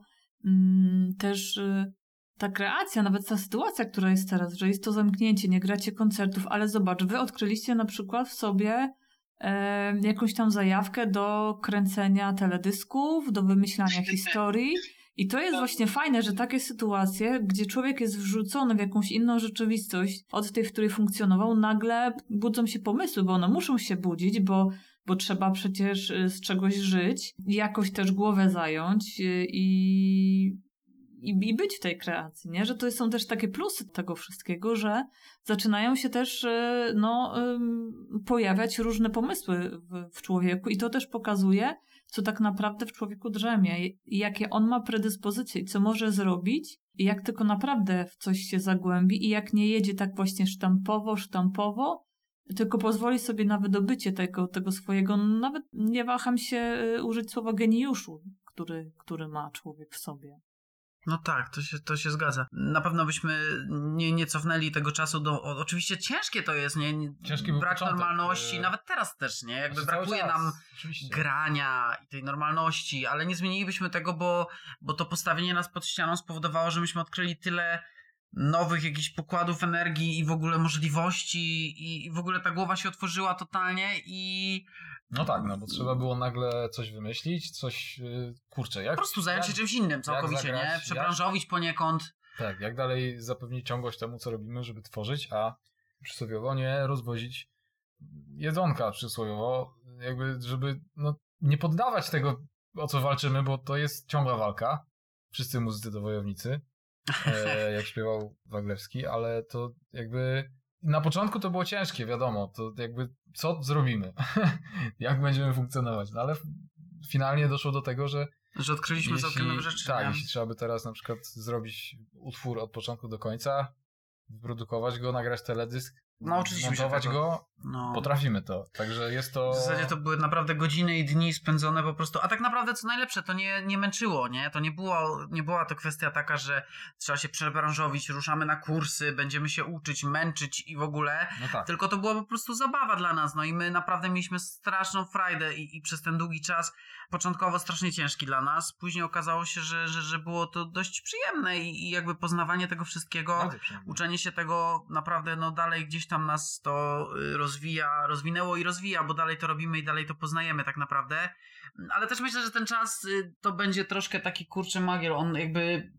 też y, ta kreacja, nawet ta sytuacja, która jest teraz, że jest to zamknięcie, nie gracie koncertów, ale zobacz, wy odkryliście na przykład w sobie e, jakąś tam zajawkę do kręcenia teledysków, do wymyślania historii. I to jest właśnie fajne, że takie sytuacje, gdzie człowiek jest wrzucony w jakąś inną rzeczywistość od tej, w której funkcjonował, nagle budzą się pomysły, bo one muszą się budzić, bo bo trzeba przecież y, z czegoś żyć, jakoś też głowę zająć y, i, i, i być w tej kreacji, nie? Że to są też takie plusy tego wszystkiego, że zaczynają się też y, no, pojawiać różne pomysły w, w człowieku i to też pokazuje, co tak naprawdę w człowieku drzemie jakie on ma predyspozycje i co może zrobić jak tylko naprawdę w coś się zagłębi i jak nie jedzie tak właśnie sztampowo, sztampowo, tylko pozwoli sobie na wydobycie tego, tego swojego, nawet nie waham się y, użyć słowa geniuszu, który, który ma człowiek w sobie. No tak, to się, to się zgadza. Na pewno byśmy nie, nie cofnęli tego czasu do. O, oczywiście ciężkie to jest, nie? Ciężki Brak początek, normalności, e, nawet teraz też, nie? Jakby Znaczy, brakuje czas, nam oczywiście. grania i tej normalności, ale nie zmienilibyśmy tego, bo, bo to postawienie nas pod ścianą spowodowało, że myśmy odkryli tyle nowych jakichś pokładów energii i w ogóle możliwości i w ogóle ta głowa się otworzyła totalnie i No tak, no bo trzeba było nagle coś wymyślić, coś, yy, kurczę, jak... po prostu zająć się jak, czymś innym całkowicie, zagrać, nie? jak- Przebranżowić poniekąd. Tak, jak dalej zapewnić ciągłość temu, co robimy, żeby tworzyć, a przysłowiowo nie rozwozić jedzonka przysłowiowo, jakby, żeby no, nie poddawać tego, o co walczymy, bo to jest ciągła walka. Wszyscy muzycy to wojownicy, jak śpiewał Waglewski, ale to jakby na początku to było ciężkie, wiadomo, to jakby co zrobimy, jak będziemy funkcjonować, no ale finalnie doszło do tego, że Że odkryliśmy całkiem nowe rzeczy. tak, nie? jeśli trzeba by teraz na przykład zrobić utwór od początku do końca, wyprodukować go, nagrać teledysk, Nauczyliśmy się tego. go, No. potrafimy to. Także jest to... W zasadzie to były naprawdę godziny i dni spędzone po prostu. A tak naprawdę co najlepsze, to nie, nie męczyło, nie? To nie, było, nie była to kwestia taka, że trzeba się przebranżowić, ruszamy na kursy, będziemy się uczyć, męczyć i w ogóle. No tak. Tylko to była po prostu zabawa dla nas, no i my naprawdę mieliśmy straszną frajdę i, i przez ten długi czas, początkowo strasznie ciężki dla nas, później okazało się, że, że, że było to dość przyjemne i, i jakby poznawanie tego wszystkiego, uczenie się tego naprawdę, no dalej gdzieś tam nas to y, rozwija, rozwinęło i rozwija, bo dalej to robimy i dalej to poznajemy tak naprawdę. Ale też myślę, że ten czas y, to będzie troszkę taki kurczy magiel, on jakby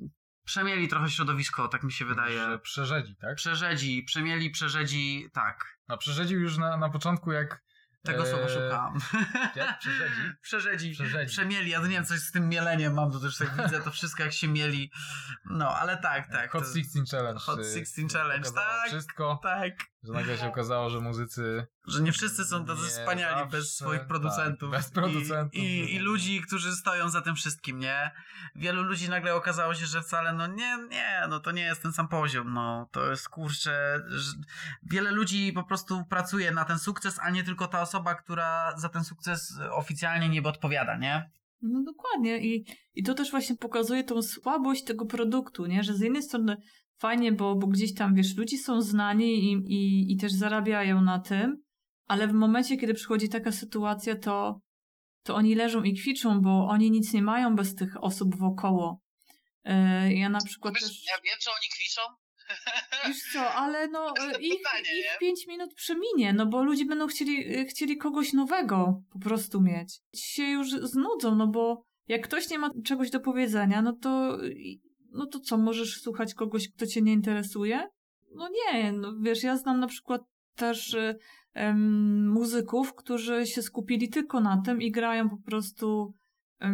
przemieli trochę środowisko, tak mi się wydaje. Przerzedzi, tak? Przerzedzi, przemieli, przerzedzi, tak. No przerzedzi już na, na początku jak... Tego słowa e, szukałam. Jak? Przerzedzi? Przerzedzi, Przerzedzi. przemieli, ja nie wiem, coś z tym mieleniem mam, to też tak widzę, to wszystko jak się mieli. No, ale tak, tak. Hot to, 16 Challenge. Hot y, 16 Challenge, tak. Wszystko, Tak, że nagle się okazało, że muzycy że nie wszyscy są tacy Nie wspaniali zawsze, bez swoich tak, producentów. bez producentów, I, i, I ludzi, którzy stoją za tym wszystkim, nie? Wielu ludzi nagle okazało się, że wcale, no nie, nie, no to nie jest ten sam poziom, no to jest kurczę. że Wiele ludzi po prostu pracuje na ten sukces, a nie tylko ta osoba, która za ten sukces oficjalnie niby odpowiada, nie? No dokładnie I, i to też właśnie pokazuje tą słabość tego produktu, nie? Że z jednej strony fajnie, bo, bo gdzieś tam, wiesz, ludzie są znani i, i, i też zarabiają na tym, ale w momencie, kiedy przychodzi taka sytuacja, to, to oni leżą i kwiczą, bo oni nic nie mają bez tych osób wokoło. Yy, Ja na przykład Wiesz, też... ja wiem, czy oni kwiczą. Wiesz co, ale no ich, pytanie, ich pięć minut przeminie, no bo ludzie będą chcieli, chcieli kogoś nowego po prostu mieć. Ci się już znudzą, no bo jak ktoś nie ma czegoś do powiedzenia, no to no to co, możesz słuchać kogoś, kto cię nie interesuje? No nie, no wiesz, ja znam na przykład też y, muzyków, którzy się skupili tylko na tym i grają po prostu y,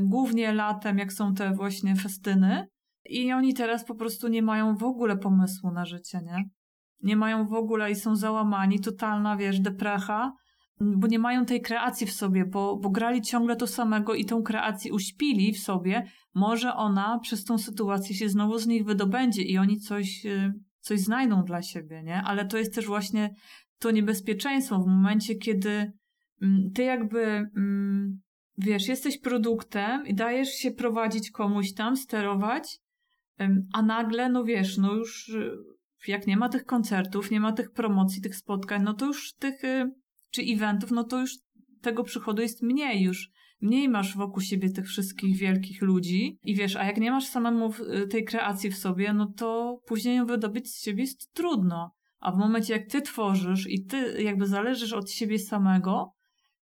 głównie latem, jak są te właśnie festyny. I oni teraz po prostu nie mają w ogóle pomysłu na życie, nie? Nie mają w ogóle i są załamani, totalna, wiesz, deprecha, bo nie mają tej kreacji w sobie, bo, bo grali ciągle to samego i tą kreację uśpili w sobie. Może ona przez tą sytuację się znowu z nich wydobędzie i oni coś, y, coś znajdą dla siebie, nie? Ale to jest też właśnie to niebezpieczeństwo w momencie, kiedy mm, ty jakby, mm, wiesz, jesteś produktem i dajesz się prowadzić komuś tam, sterować, A nagle, no wiesz, no już y, jak nie ma tych koncertów, nie ma tych promocji, tych spotkań, no to już tych, y, czy eventów, no to już tego przychodu jest mniej już. Mniej masz wokół siebie tych wszystkich wielkich ludzi i wiesz, a jak nie masz samemu y, tej kreacji w sobie, no to później ją wydobyć z siebie jest trudno. A w momencie, jak ty tworzysz i ty jakby zależysz od siebie samego,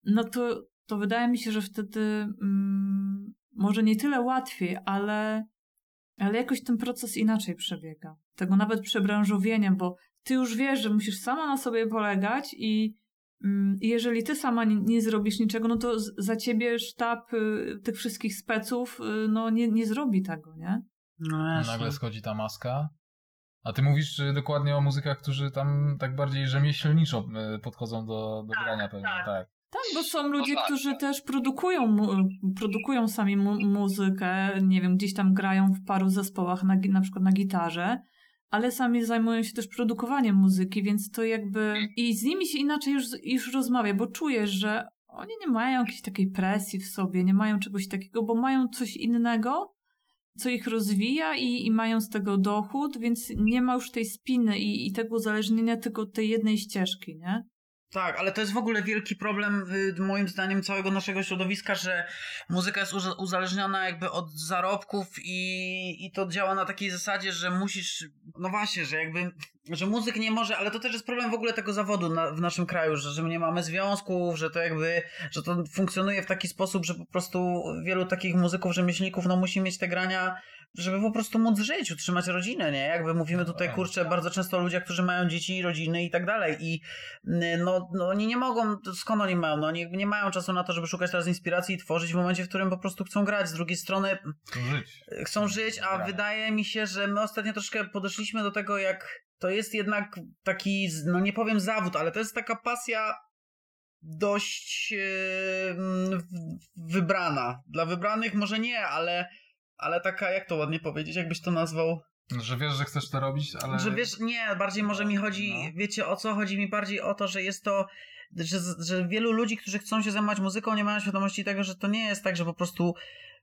no to, to wydaje mi się, że wtedy mm, może nie tyle łatwiej, ale ale jakoś ten proces inaczej przebiega. Tego nawet przebranżowienia, bo ty już wiesz, że musisz sama na sobie polegać i, mm, jeżeli ty sama nie, nie zrobisz niczego, no to za ciebie sztab y, tych wszystkich speców y, no nie, nie zrobi tego, nie? No jasne. nagle schodzi ta maska. A ty mówisz dokładnie o muzykach, którzy tam tak bardziej rzemieślniczo y, podchodzą do, do Tak, grania pewnie, tak. tak. Tak, bo są ludzie, tak, którzy tak. też produkują, produkują sami mu- muzykę, nie wiem, gdzieś tam grają w paru zespołach, na, na przykład na gitarze, ale sami zajmują się też produkowaniem muzyki, więc to jakby... I z nimi się inaczej już, już rozmawia, bo czujesz, że oni nie mają jakiejś takiej presji w sobie, nie mają czegoś takiego, bo mają coś innego, co ich rozwija i, i mają z tego dochód, więc nie ma już tej spiny i, i tego uzależnienia tylko od tej jednej ścieżki, nie? Tak, ale to jest w ogóle wielki problem, y, moim zdaniem, całego naszego środowiska, że muzyka jest uza- uzależniona jakby od zarobków i, i to działa na takiej zasadzie, że musisz, no właśnie, że jakby, że muzyk nie może, ale to też jest problem w ogóle tego zawodu na, w naszym kraju, że, że my nie mamy związków, że to jakby, że to funkcjonuje w taki sposób, że po prostu wielu takich muzyków, rzemieślników, no musi mieć te grania żeby po prostu móc żyć, utrzymać rodzinę, nie? Jakby mówimy tutaj, Tak. kurczę, bardzo często o ludziach, którzy mają dzieci, rodziny i tak dalej i mm, no, no oni nie mogą, skąd oni mają? No oni nie mają czasu na to, żeby szukać teraz inspiracji i tworzyć w momencie, w którym po prostu chcą grać. Z drugiej strony Chcą żyć. chcą żyć, a wydaje mi się, że my ostatnio troszkę podeszliśmy do tego, jak to jest jednak taki, no nie powiem zawód, ale to jest taka pasja dość e, w- wybrana. Dla wybranych może nie, ale, ale taka, jak to ładnie powiedzieć, jakbyś to nazwał? Że wiesz, że chcesz to robić, ale... Że wiesz, nie, bardziej może mi chodzi, No. wiecie o co? Chodzi mi bardziej o to, że jest to, że, że wielu ludzi, którzy chcą się zajmować muzyką, nie mają świadomości tego, że to nie jest tak, że po prostu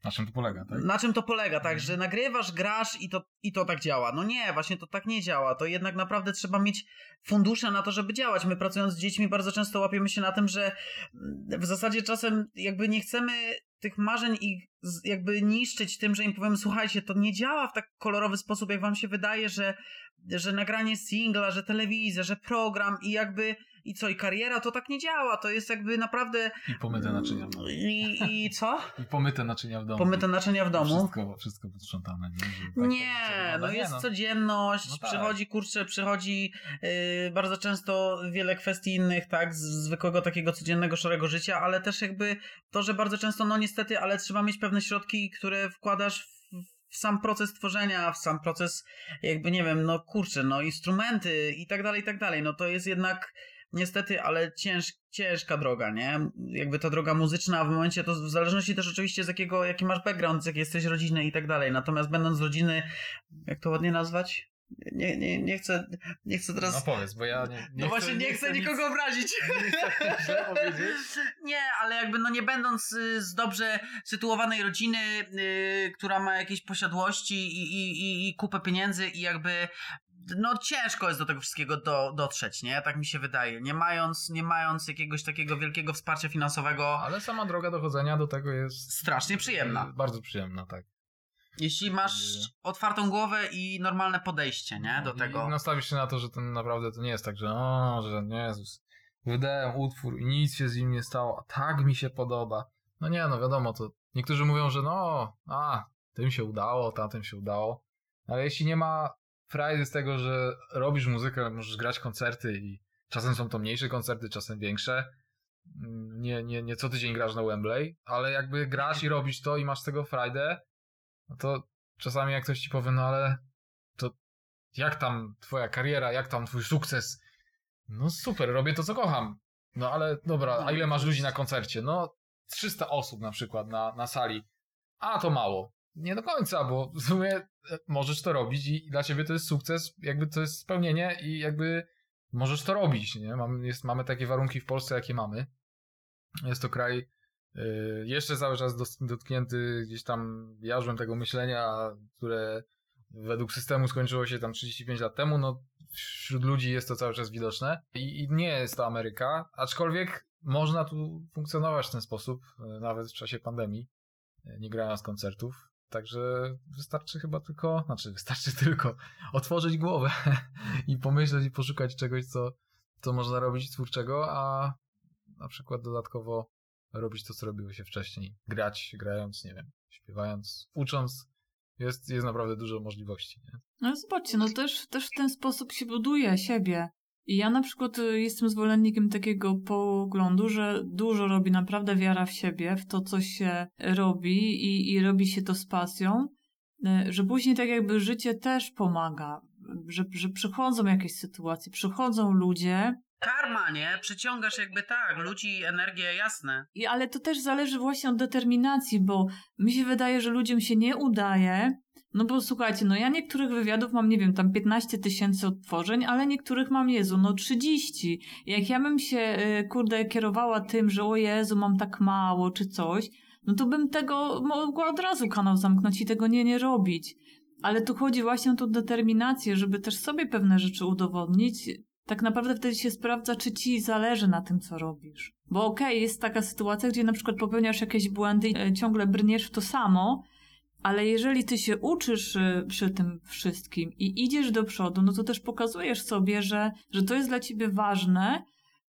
Na czym to polega, tak? na czym to polega, tak, Mhm. że nagrywasz, grasz i to, i to tak działa. No nie, właśnie to tak nie działa. To jednak naprawdę trzeba mieć fundusze na to, żeby działać. My pracując z dziećmi bardzo często łapiemy się na tym, że mm, w zasadzie czasem jakby nie chcemy tych marzeń i jakby niszczyć tym, że im powiemy, słuchajcie, to nie działa w tak kolorowy sposób, jak wam się wydaje, że, że nagranie singla, że telewizja, że program i jakby i co, i kariera, to tak nie działa. To jest jakby naprawdę... I pomyte naczynia w domu. I, i co? I pomyte naczynia w domu. Pomyte naczynia w domu. Wszystko, wszystko posprzątane. Nie, tak, nie, tak, no nie, jest no. codzienność, No tak. przychodzi, kurczę, przychodzi yy, bardzo często wiele kwestii innych, tak, z zwykłego takiego codziennego, szarego życia, ale też jakby to, że bardzo często, no niestety, ale trzeba mieć pewne środki, które wkładasz w, w sam proces tworzenia, w sam proces jakby, nie wiem, no kurczę, no instrumenty i tak dalej, i tak dalej, no to jest jednak niestety, ale cięż, ciężka droga, nie? Jakby ta droga muzyczna w momencie, to w zależności też oczywiście z jakiego, jaki masz background, z jakiej jesteś rodziny i tak dalej. Natomiast będąc z rodziny, jak to ładnie nazwać? Nie, nie, nie chcę, nie chcę teraz... No powiedz, bo ja nie, nie no właśnie nie chcę, nikogo nic- obrazić. Nie chcę. Nie, ale jakby no nie będąc y, z dobrze sytuowanej rodziny, y, która ma jakieś posiadłości i, i, i, i kupę pieniędzy i jakby no ciężko jest do tego wszystkiego do, dotrzeć, nie? Tak mi się wydaje. Nie mając, nie mając jakiegoś takiego wielkiego wsparcia finansowego, Ale sama droga dochodzenia do tego jest strasznie przyjemna. Bardzo przyjemna, tak. Jeśli masz otwartą głowę i normalne podejście, nie? Do tego. I nastawisz się na to, że to naprawdę to nie jest tak, że o, że nie Jezus, wydałem utwór i nic się z nim nie stało, a tak mi się podoba. No nie, no wiadomo, to niektórzy mówią, że no, a, tym się udało, tamtym się udało, ale jeśli nie ma frajdy z tego, że robisz muzykę, możesz grać koncerty i czasem są to mniejsze koncerty, czasem większe, Mm, nie, nie, nie co tydzień grasz na Wembley, ale jakby grasz i robisz to i masz tego frajdę, no to czasami jak ktoś ci powie, no ale to jak tam twoja kariera, jak tam twój sukces? No super, robię to, co kocham. No ale dobra, a ile masz ludzi na koncercie? No 300 osób na przykład na, na sali. A to mało. Nie do końca, bo w sumie e, możesz to robić i dla ciebie to jest sukces, jakby to jest spełnienie i jakby możesz to robić, nie? Mamy, jest, mamy takie warunki w Polsce, jakie mamy. Jest to kraj y, jeszcze cały czas dotknięty gdzieś tam jarzmem tego myślenia, które według systemu skończyło się tam 35 lat temu, no wśród ludzi jest to cały czas widoczne i, i nie jest to Ameryka, aczkolwiek można tu funkcjonować w ten sposób, y, nawet w czasie pandemii, nie grając koncertów. Także wystarczy chyba tylko, znaczy wystarczy tylko otworzyć głowę i pomyśleć i poszukać czegoś, co, co można robić twórczego, a na przykład dodatkowo robić to, co robiło się wcześniej. Grać, grając, nie wiem, śpiewając, ucząc. Jest, jest naprawdę dużo możliwości. Nie? No zobaczcie, no też, też w ten sposób się buduje siebie. I ja na przykład y, jestem zwolennikiem takiego poglądu, że dużo robi naprawdę wiara w siebie, w to, co się robi i, i robi się to z pasją, y, że później tak jakby życie też pomaga, że, że przychodzą jakieś sytuacje, przychodzą ludzie, Karma, nie? Przyciągasz jakby tak, ludzi, energię, jasne. I, ale to też zależy właśnie od determinacji, bo mi się wydaje, że ludziom się nie udaje. No bo słuchajcie, no ja niektórych wywiadów mam, nie wiem, tam 15 tysięcy odtworzeń, ale niektórych mam, Jezu, no 30. Jak ja bym się, y, kurde, kierowała tym, że o Jezu, mam tak mało, czy coś, no to bym tego mogła od razu kanał zamknąć i tego nie, nie robić. Ale tu chodzi właśnie o tą determinację, żeby też sobie pewne rzeczy udowodnić, tak naprawdę wtedy się sprawdza, czy ci zależy na tym, co robisz. Bo okej, okay, jest taka sytuacja, gdzie na przykład popełniasz jakieś błędy i e, ciągle brniesz w to samo, ale jeżeli ty się uczysz e, przy tym wszystkim i idziesz do przodu, no to też pokazujesz sobie, że, że to jest dla ciebie ważne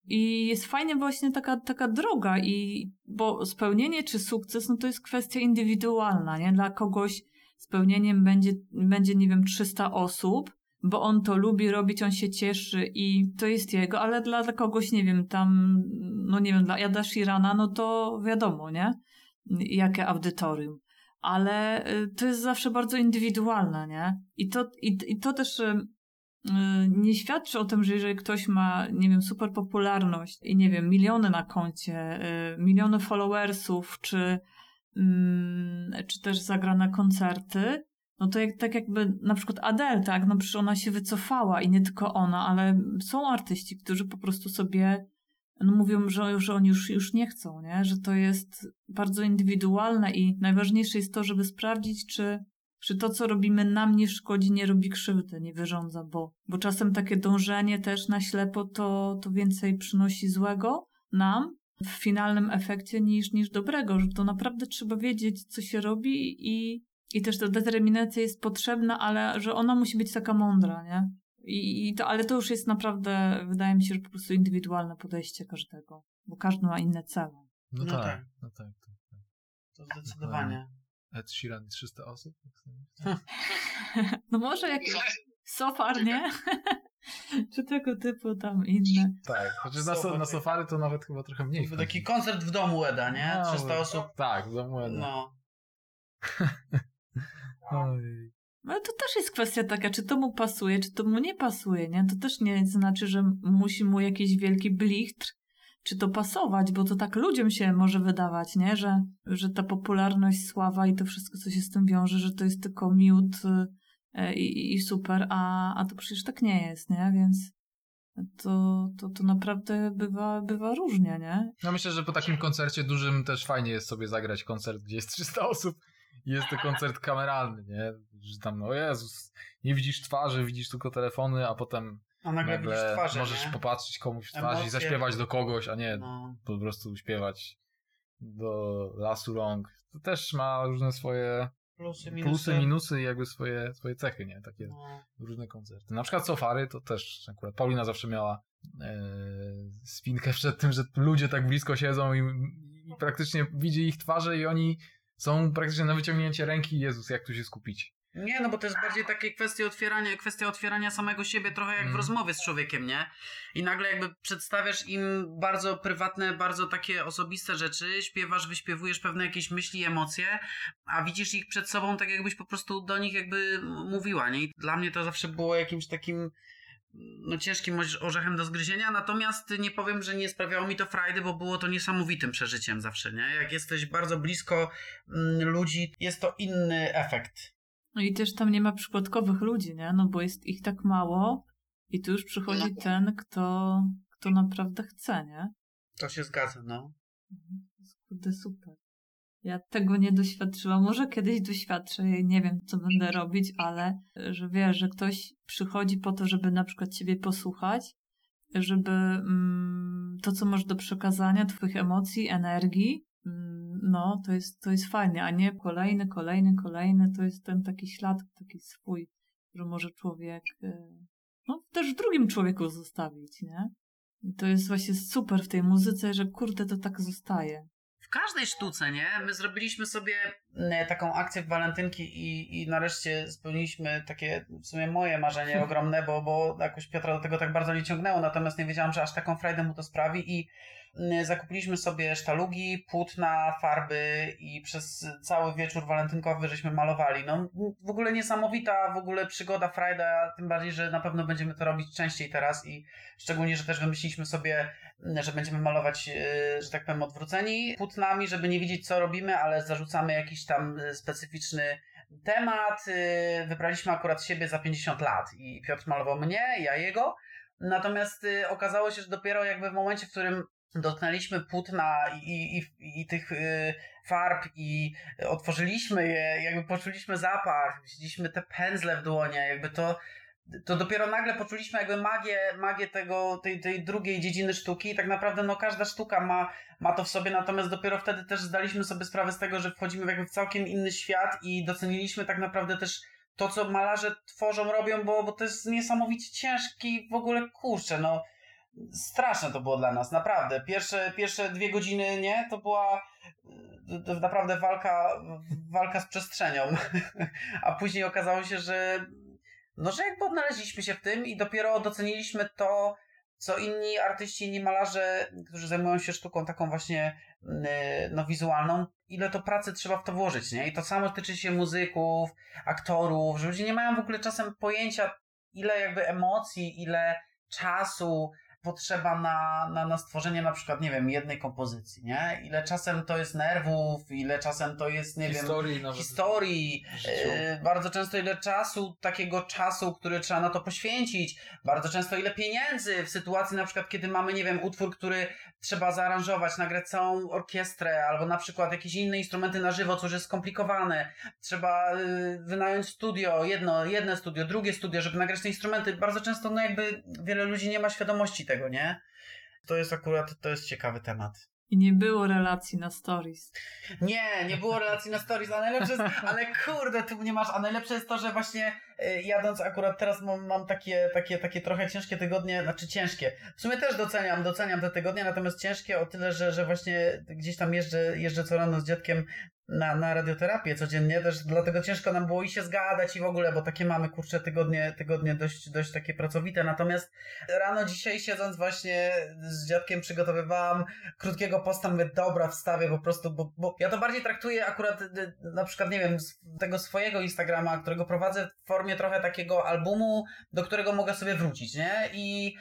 i jest fajnie właśnie taka, taka droga i bo spełnienie czy sukces, no to jest kwestia indywidualna, nie? Dla kogoś spełnieniem będzie, będzie nie wiem, 300 osób, bo on to lubi robić, on się cieszy i to jest jego, ale dla, dla kogoś, nie wiem, tam, no nie wiem, dla Jada Shirana, no to wiadomo, nie? Jakie audytorium. Ale y, to jest zawsze bardzo indywidualne, nie? I to, i, i to też y, y, nie świadczy o tym, że jeżeli ktoś ma, nie wiem, super popularność i nie wiem, miliony na koncie, miliony followersów, czy, mm, czy też zagra na koncerty, no to jak, tak jakby na przykład Adele, tak, no przecież ona się wycofała i nie tylko ona, ale są artyści, którzy po prostu sobie no mówią, że, że oni już, już nie chcą, nie? że to jest bardzo indywidualne i najważniejsze jest to, żeby sprawdzić, czy, czy to, co robimy nam nie szkodzi, nie robi krzywdy, nie wyrządza, bo, bo czasem takie dążenie też na ślepo to, to więcej przynosi złego nam w finalnym efekcie niż, niż dobrego, że to naprawdę trzeba wiedzieć, co się robi i i też ta determinacja jest potrzebna, ale że ona musi być taka mądra, nie? I, i to, ale to już jest naprawdę, wydaje mi się, że po prostu indywidualne podejście każdego, bo każdy ma inne cele. No, no tak, tak, no tak. tak, tak. To zdecydowanie. Ed Sheeran i 300 osób? no może jak Sofar, nie? Czy tego typu tam inne. Tak, chociaż na, so, na Sofary to nawet chyba trochę mniej. Taki koncert w domu Eda, nie? No, 300 osób. Tak, w domu Eda. No. Oj. Ale to też jest kwestia taka, czy to mu pasuje, czy to mu nie pasuje, nie? To też nie znaczy, że musi mu jakiś wielki blichtr, czy to pasować, bo to tak ludziom się może wydawać, nie? Że, że ta popularność, sława i to wszystko, co się z tym wiąże, że to jest tylko miód e, i, i super, a, a to przecież tak nie jest, nie? Więc to, to, to naprawdę bywa, bywa różnie, nie? No myślę, że po takim koncercie dużym też fajnie jest sobie zagrać koncert, gdzie jest 300 osób jest to koncert kameralny, nie? Że tam, no Jezus, nie widzisz twarzy, widzisz tylko telefony, a potem a nagle, nagle twarze, możesz nie? popatrzeć komuś w twarz Emocje. i zaśpiewać do kogoś, a nie no. po prostu śpiewać do lasu rąk. To też ma różne swoje plusy, minusy, plusy, minusy i jakby swoje, swoje cechy, nie? Takie no. różne koncerty. Na przykład Sofary to też akurat Paulina zawsze miała e, spinkę przed tym, że ludzie tak blisko siedzą i, i praktycznie widzi ich twarze i oni są praktycznie na wyciągnięcie ręki. Jezus, jak tu się skupić? Nie, no bo to jest bardziej takie kwestie otwierania, kwestia otwierania samego siebie trochę jak mm. w rozmowie z człowiekiem, nie? I nagle jakby przedstawiasz im bardzo prywatne, bardzo takie osobiste rzeczy, śpiewasz, wyśpiewujesz pewne jakieś myśli, emocje, a widzisz ich przed sobą tak jakbyś po prostu do nich jakby mówiła, nie? I dla mnie to zawsze było jakimś takim no, ciężkim orzechem do zgryzienia, natomiast nie powiem, że nie sprawiało mi to frajdy, bo było to niesamowitym przeżyciem zawsze, nie? Jak jesteś bardzo blisko mm, ludzi, jest to inny efekt. No i też tam nie ma przypadkowych ludzi, nie? No bo jest ich tak mało i tu już przychodzi no. ten, kto, kto naprawdę chce, nie? To się zgadza, no. Mhm. Kurde, super. Ja tego nie doświadczyłam. Może kiedyś doświadczę i nie wiem, co będę robić, ale że wiesz, że ktoś przychodzi po to, żeby na przykład ciebie posłuchać, żeby mm, to, co masz do przekazania, twoich emocji, energii, mm, no, to jest, to jest fajne, a nie kolejny, kolejny, kolejny, to jest ten taki ślad, taki swój, że może człowiek, y, no, też w drugim człowieku zostawić, nie? I to jest właśnie super w tej muzyce, że kurde, to tak zostaje w każdej sztuce, nie? My zrobiliśmy sobie e, taką akcję w walentynki i, i nareszcie spełniliśmy takie w sumie moje marzenie ogromne, bo, bo jakoś Piotra do tego tak bardzo nie ciągnęło, natomiast nie wiedziałam, że aż taką frajdę mu to sprawi i zakupiliśmy sobie sztalugi, płótna, farby i przez cały wieczór walentynkowy żeśmy malowali. No w ogóle niesamowita w ogóle przygoda, frajda, tym bardziej, że na pewno będziemy to robić częściej teraz i szczególnie, że też wymyśliliśmy sobie, y, że będziemy malować, y, że tak powiem, odwróceni płótnami, żeby nie widzieć co robimy, ale zarzucamy jakiś tam specyficzny temat. Wybraliśmy akurat siebie za 50 lat i Piotr malował mnie, ja jego. Natomiast okazało się, że dopiero jakby w momencie, w którym dotknęliśmy płótna i, i, i tych y, farb i otworzyliśmy je, jakby poczuliśmy zapach, widzieliśmy te pędzle w dłonie, jakby to to dopiero nagle poczuliśmy jakby magię, magię tego, tej, tej drugiej dziedziny sztuki i tak naprawdę no każda sztuka ma, ma to w sobie, natomiast dopiero wtedy też zdaliśmy sobie sprawę z tego, że wchodzimy jakby w całkiem inny świat i doceniliśmy tak naprawdę też to, co malarze tworzą, robią, bo, bo to jest niesamowicie ciężki w ogóle, kurczę, no straszne to było dla nas, naprawdę. Pierwsze, pierwsze dwie godziny, nie, to była to naprawdę walka, walka z przestrzenią, a później okazało się, że no, że jakby odnaleźliśmy się w tym i dopiero doceniliśmy to, co inni artyści, inni malarze, którzy zajmują się sztuką taką właśnie no, wizualną, ile to pracy trzeba w to włożyć, nie? I to samo tyczy się muzyków, aktorów, że ludzie nie mają w ogóle czasem pojęcia, ile jakby emocji, ile czasu, potrzeba na, na, na stworzenie na przykład, nie wiem, jednej kompozycji, nie? Ile czasem to jest nerwów, ile czasem to jest, nie historii wiem, nawet historii, yy, bardzo często ile czasu, takiego czasu, który trzeba na to poświęcić, bardzo często ile pieniędzy w sytuacji na przykład, kiedy mamy, nie wiem, utwór, który trzeba zaaranżować, nagrać całą orkiestrę, albo na przykład jakieś inne instrumenty na żywo, co już jest skomplikowane, trzeba yy, wynająć studio, jedno, jedno studio, drugie studio, żeby nagrać te instrumenty, bardzo często, no jakby wiele ludzi nie ma świadomości tego, nie? To jest akurat, to jest ciekawy temat. I nie było relacji na stories. Nie, nie było relacji na stories, a najlepsze jest, ale kurde, tu nie masz, a najlepsze jest to, że właśnie y, jadąc akurat teraz mam, mam takie, takie, takie trochę ciężkie tygodnie, znaczy ciężkie. W sumie też doceniam, doceniam te tygodnie, natomiast ciężkie o tyle, że, że właśnie gdzieś tam jeżdżę, jeżdżę co rano z dziadkiem na, na radioterapię codziennie, też dlatego ciężko nam było i się zgadać i w ogóle, bo takie mamy, kurcze, tygodnie, tygodnie dość, dość takie pracowite, natomiast rano dzisiaj siedząc właśnie z dziadkiem przygotowywałam krótkiego posta, mówię, dobra, wstawię po prostu, bo, bo ja to bardziej traktuję akurat y, na przykład, nie wiem, tego swojego Instagrama, którego prowadzę w formie trochę takiego albumu, do którego mogę sobie wrócić, nie? I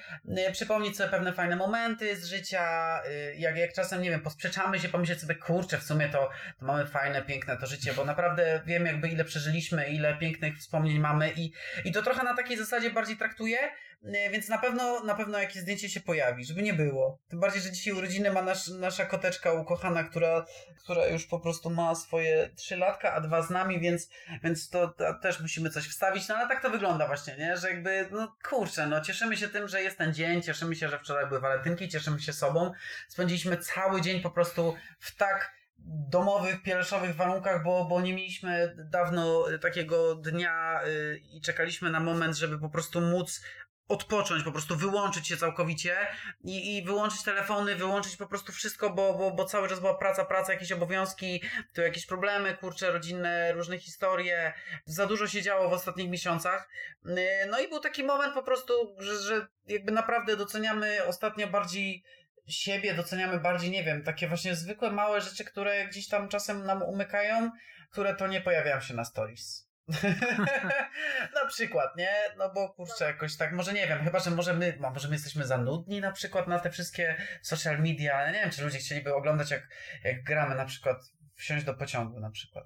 y, przypomnieć sobie pewne fajne momenty z życia, y, jak, jak czasem, nie wiem, posprzeczamy się, pomyśleć sobie, kurczę, w sumie to, to mamy fajne, piękne to życie, bo naprawdę wiem jakby ile przeżyliśmy, ile pięknych wspomnień mamy i, i to trochę na takiej zasadzie bardziej traktuję, więc na pewno, na pewno jakieś zdjęcie się pojawi, żeby nie było. Tym bardziej, że dzisiaj urodziny ma nasz, nasza koteczka ukochana, która, która już po prostu ma swoje trzy latka, a dwa z nami, więc, więc to, to też musimy coś wstawić, no ale tak to wygląda właśnie, nie? Że jakby, no kurczę, no cieszymy się tym, że jest ten dzień, cieszymy się, że wczoraj były walentynki, cieszymy się sobą. Spędziliśmy cały dzień po prostu w tak domowych, pieleszowych warunkach, bo, bo nie mieliśmy dawno takiego dnia yy, i czekaliśmy na moment, żeby po prostu móc odpocząć, po prostu wyłączyć się całkowicie i, i wyłączyć telefony, wyłączyć po prostu wszystko, bo, bo, bo cały czas była praca, praca, jakieś obowiązki, to jakieś problemy, kurcze, rodzinne, różne historie. Za dużo się działo w ostatnich miesiącach. Yy, no i był taki moment po prostu, że, że jakby naprawdę doceniamy ostatnio bardziej siebie doceniamy bardziej, nie wiem, takie właśnie zwykłe małe rzeczy, które gdzieś tam czasem nam umykają, które to nie pojawiają się na stories. na przykład, nie? No bo kurczę, jakoś tak, może nie wiem, chyba, że może my, może my jesteśmy za nudni na przykład na te wszystkie social media, nie wiem, czy ludzie chcieliby oglądać jak, jak gramy na przykład wsiąść do pociągu na przykład.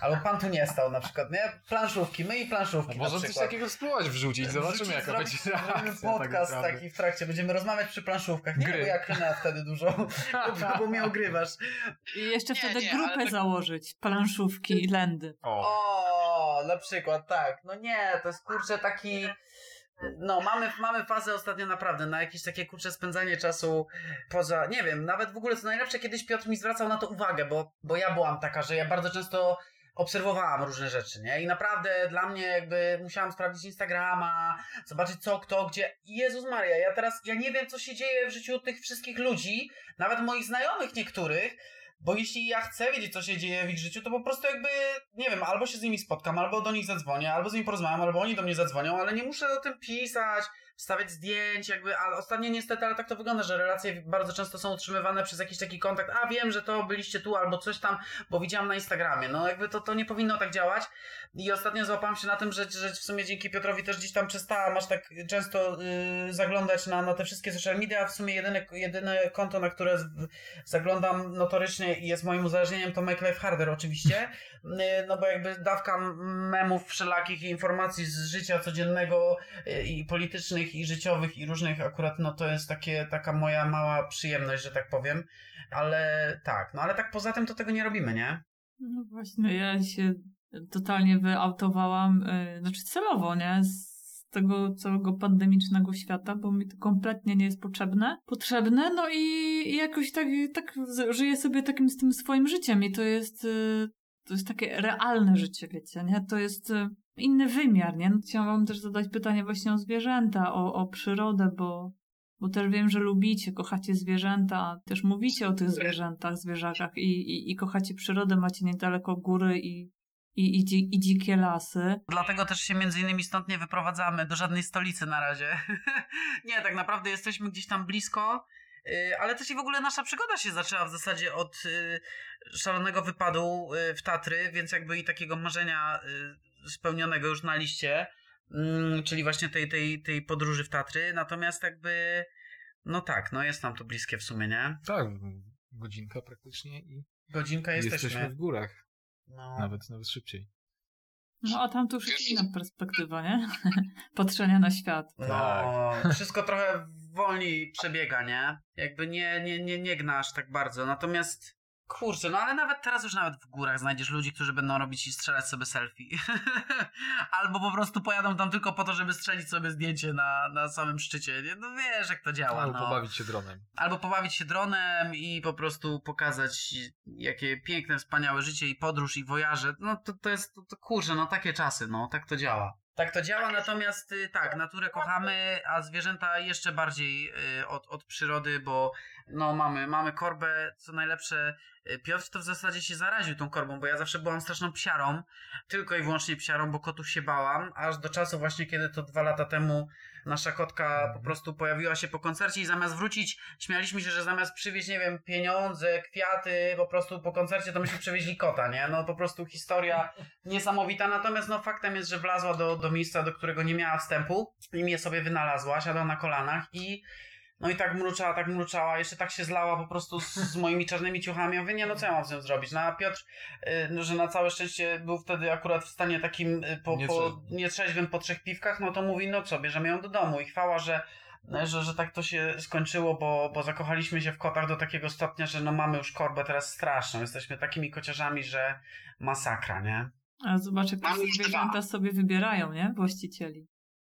Albo pan tu nie stał na przykład, nie? Planszówki, my i planszówki no, Może coś takiego spróbować wrzucić, zobaczymy wrzucić, jaka będzie reakcja. podcast tak taki w trakcie, będziemy rozmawiać przy planszówkach. Nie, Gry. bo ja klnę wtedy dużo, bo, bo mnie ogrywasz. I jeszcze nie, wtedy nie, grupę tak... założyć, planszówki i lędy. O. o, na przykład, tak. No nie, to jest kurczę taki no, mamy, mamy fazę ostatnio naprawdę na jakieś takie kurcze spędzanie czasu poza, nie wiem, nawet w ogóle co najlepsze, kiedyś Piotr mi zwracał na to uwagę, bo, bo ja byłam taka, że ja bardzo często obserwowałam różne rzeczy, nie? I naprawdę dla mnie jakby musiałam sprawdzić Instagrama, zobaczyć co, kto, gdzie. Jezus Maria, ja teraz, ja nie wiem co się dzieje w życiu tych wszystkich ludzi, nawet moich znajomych niektórych, bo jeśli ja chcę wiedzieć, co się dzieje w ich życiu, to po prostu jakby, nie wiem, albo się z nimi spotkam, albo do nich zadzwonię, albo z nimi porozmawiam, albo oni do mnie zadzwonią, ale nie muszę o tym pisać, wstawiać zdjęć, jakby, ale ostatnio niestety, ale tak to wygląda, że relacje bardzo często są utrzymywane przez jakiś taki kontakt, a wiem, że to byliście tu albo coś tam, bo widziałam na Instagramie, no jakby to, to nie powinno tak działać. I ostatnio złapałam się na tym, że, że w sumie dzięki Piotrowi też gdzieś tam przestałam aż tak często yy, zaglądać na, na te wszystkie social media, w sumie jedyne, jedyne konto, na które z, zaglądam notorycznie i jest moim uzależnieniem to Make Life Harder oczywiście, no bo jakby dawka memów wszelakich informacji z życia codziennego yy, i politycznych i życiowych, i różnych akurat, no to jest takie, taka moja mała przyjemność, że tak powiem. Ale tak, no ale tak poza tym to tego nie robimy, nie? No właśnie, ja się totalnie wyautowałam, yy, znaczy celowo, nie? Z tego całego pandemicznego świata, bo mi to kompletnie nie jest potrzebne. Potrzebne, no i, i jakoś tak, tak żyję sobie takim z tym swoim życiem i to jest, y, to jest takie realne życie, wiecie, nie? To jest y, inny wymiar, nie? No, Chciałam wam też zadać pytanie właśnie o zwierzęta, o, o przyrodę, bo, bo też wiem, że lubicie, kochacie zwierzęta, też mówicie o tych zwierzętach, zwierzakach i, i, i kochacie przyrodę, macie niedaleko góry i, i, i, i dzikie lasy. Dlatego też się między innymi stąd nie wyprowadzamy do żadnej stolicy na razie. nie, tak naprawdę jesteśmy gdzieś tam blisko, ale też i w ogóle nasza przygoda się zaczęła w zasadzie od y, szalonego wypadu y, w Tatry, więc jakby i takiego marzenia y, spełnionego już na liście, mm, czyli właśnie tej, tej, tej podróży w Tatry. Natomiast jakby, no tak, no jest nam to bliskie w sumie, nie? Tak, godzinka praktycznie i Godzinka jesteśmy. jesteśmy w górach. No. Nawet, nawet szybciej. No a tam to już jest inna perspektywa, nie? Patrzenia na świat. No, Tak. wszystko trochę wolniej przebiega, nie? Jakby nie, nie, nie, nie gnasz tak bardzo. Natomiast, kurczę, no ale nawet teraz już nawet w górach znajdziesz ludzi, którzy będą robić i strzelać sobie selfie. Albo po prostu pojadą tam tylko po to, żeby strzelić sobie zdjęcie na, na samym szczycie. Nie? No wiesz, jak to działa. Albo no. pobawić się dronem. Albo pobawić się dronem i po prostu pokazać, jakie piękne, wspaniałe życie i podróż i wojaże. No to, to jest, to, to kurczę, no takie czasy, no tak to działa. Tak to działa, natomiast y, tak, naturę kochamy, a zwierzęta jeszcze bardziej y, od, od przyrody, bo no mamy, mamy korbę, co najlepsze, y, Piotr to w zasadzie się zaraził tą korbą, bo ja zawsze byłam straszną psiarą, tylko i wyłącznie psiarą, bo kotów się bałam, aż do czasu właśnie, kiedy to dwa lata temu nasza kotka po prostu pojawiła się po koncercie i zamiast wrócić, śmialiśmy się, że zamiast przywieźć, nie wiem, pieniądze, kwiaty, po prostu po koncercie, to myśmy przywieźli kota, nie? No po prostu historia niesamowita, natomiast no faktem jest, że wlazła do, do miejsca, do którego nie miała wstępu i mnie sobie wynalazła, siadła na kolanach i no i tak mruczała, tak mruczała, jeszcze tak się zlała po prostu z, z moimi czarnymi ciuchami. Ja mówię, nie no co ja mam z nią zrobić? No a Piotr, y, no, że na całe szczęście był wtedy akurat w stanie takim y, po, po Nietrzeźwym. po trzech piwkach, no to mówi, no co, bierzemy ją do domu i chwała, że że, że tak to się skończyło, bo, bo zakochaliśmy się w kotach do takiego stopnia, że no mamy już korbę teraz straszną. Jesteśmy takimi kociarzami, że masakra, nie? A zobacz, jak te zwierzęta sobie wybierają, nie? Właścicieli.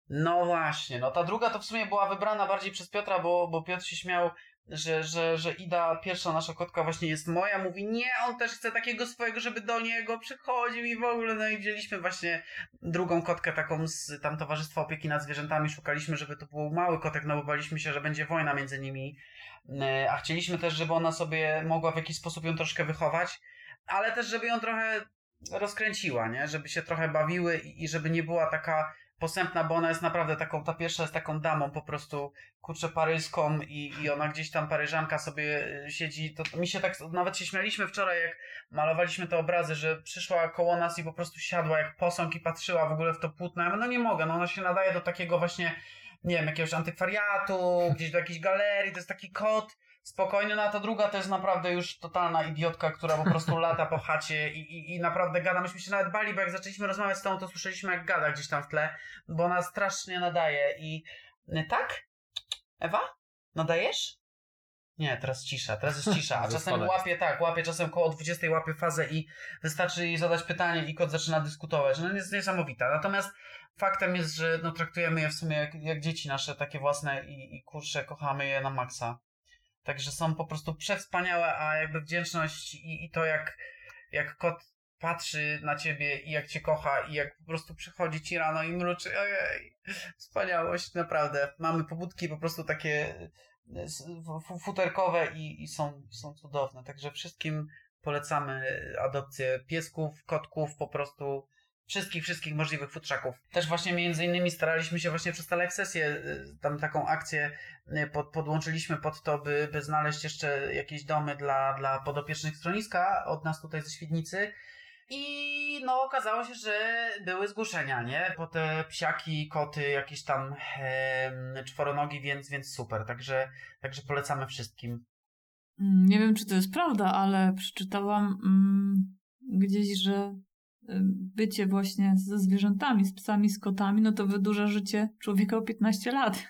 No właśnie, no ta druga to w sumie była wybrana bardziej przez Piotra, bo, bo Piotr się śmiał, że, że, że Ida, pierwsza nasza kotka właśnie jest moja, mówi nie, on też chce takiego swojego, żeby do niego przychodził i w ogóle, no i wzięliśmy właśnie drugą kotkę taką z tam Towarzystwa Opieki nad Zwierzętami, szukaliśmy, żeby to był mały kotek, no bo baliśmy się, że będzie wojna między nimi, E, a chcieliśmy też, żeby ona sobie mogła w jakiś sposób ją troszkę wychować, ale też, żeby ją trochę rozkręciła, nie, żeby się trochę bawiły i, i żeby nie była taka posępna, bo ona jest naprawdę taką, ta pierwsza jest taką damą po prostu, kurczę, paryską i, i ona gdzieś tam, paryżanka sobie y, siedzi, to, mi się tak, nawet się śmialiśmy wczoraj, jak malowaliśmy te obrazy, że przyszła koło nas i po prostu siadła jak posąg i patrzyła w ogóle w to płótno, ja mówię, no nie mogę, no ona się nadaje do takiego właśnie, nie wiem, jakiegoś antykwariatu, gdzieś do jakiejś galerii, to jest taki kot, spokojny, no a ta druga to jest naprawdę już totalna idiotka, która po prostu lata po chacie i, i, i naprawdę gada. Myśmy się nawet bali, bo jak zaczęliśmy rozmawiać z tą, to słyszeliśmy jak gada gdzieś tam w tle, bo ona strasznie nadaje i... Tak? Ewa? Nadajesz? Nie, teraz cisza, teraz jest cisza, a czasem łapie, tak, łapie czasem koło 20 łapie fazę i wystarczy jej zadać pytanie i kot zaczyna dyskutować. No jest niesamowita. Natomiast faktem jest, że no, traktujemy je w sumie jak, jak dzieci nasze, takie własne i, i kurczę, kochamy je na maksa. Także są po prostu przewspaniałe, a jakby wdzięczność i, i to jak, jak kot patrzy na ciebie i jak cię kocha i jak po prostu przychodzi ci rano i mruczy, ojej, wspaniałość, naprawdę. Mamy pobudki po prostu takie e, futerkowe i, i są, są cudowne. Także wszystkim polecamy adopcję piesków, kotków, po prostu wszystkich, wszystkich możliwych futrzaków. Też właśnie między innymi staraliśmy się właśnie przez tę live sesję, y, tam taką akcję y, pod, podłączyliśmy pod to, by, by znaleźć jeszcze jakieś domy dla, dla podopiecznych schroniska od nas tutaj ze Świdnicy. I no okazało się, że były zgłoszenia, nie? Po te psiaki, koty, jakieś tam em, czworonogi, więc, więc super. Także, także polecamy wszystkim. Mm, Nie wiem, czy to jest prawda, ale przeczytałam mm, gdzieś, że bycie właśnie ze zwierzętami, z psami, z kotami, no to wydłuża życie człowieka o 15 lat.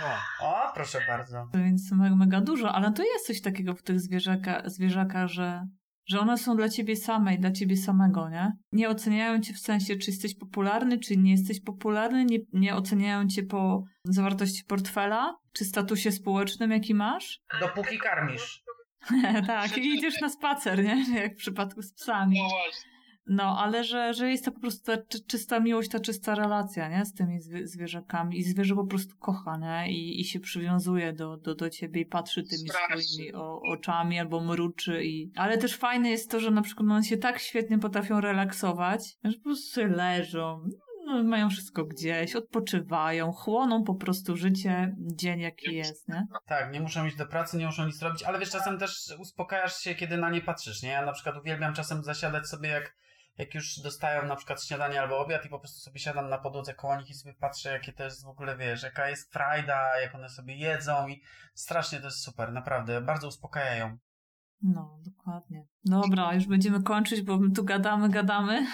No, O, proszę bardzo. Więc me- mega dużo, ale to jest coś takiego w tych zwierzaka, zwierzakach, że, że one są dla ciebie samej, dla ciebie samego, nie? Nie oceniają cię w sensie, czy jesteś popularny, czy nie jesteś popularny, nie, nie oceniają cię po zawartości portfela, czy statusie społecznym, jaki masz. Dopóki karmisz. tak, i idziesz na spacer, nie? Jak w przypadku z psami. No właśnie. No, ale że, że jest to po prostu ta czy, czysta miłość, ta czysta relacja, nie? Z tymi zwie, zwierzakami. I zwierzę po prostu kocha, nie? I, i się przywiązuje do, do, do ciebie i patrzy tymi Strasznie. swoimi o, oczami albo mruczy. I... Ale też fajne jest to, że na przykład one się tak świetnie potrafią relaksować, że po prostu leżą, no, mają wszystko gdzieś, odpoczywają, chłoną po prostu życie, dzień jaki jest, nie? Tak, nie muszą iść do pracy, nie muszą nic robić, ale wiesz, czasem też uspokajasz się, kiedy na nie patrzysz, nie? Ja na przykład uwielbiam czasem zasiadać sobie, jak, jak już dostają na przykład śniadanie albo obiad i po prostu sobie siadam na podłodze koło nich i sobie patrzę, jakie to jest w ogóle, wiesz, jaka jest frajda, jak one sobie jedzą i strasznie to jest super, naprawdę, bardzo uspokajają. No, dokładnie. Dobra, już będziemy kończyć, bo my tu gadamy, gadamy.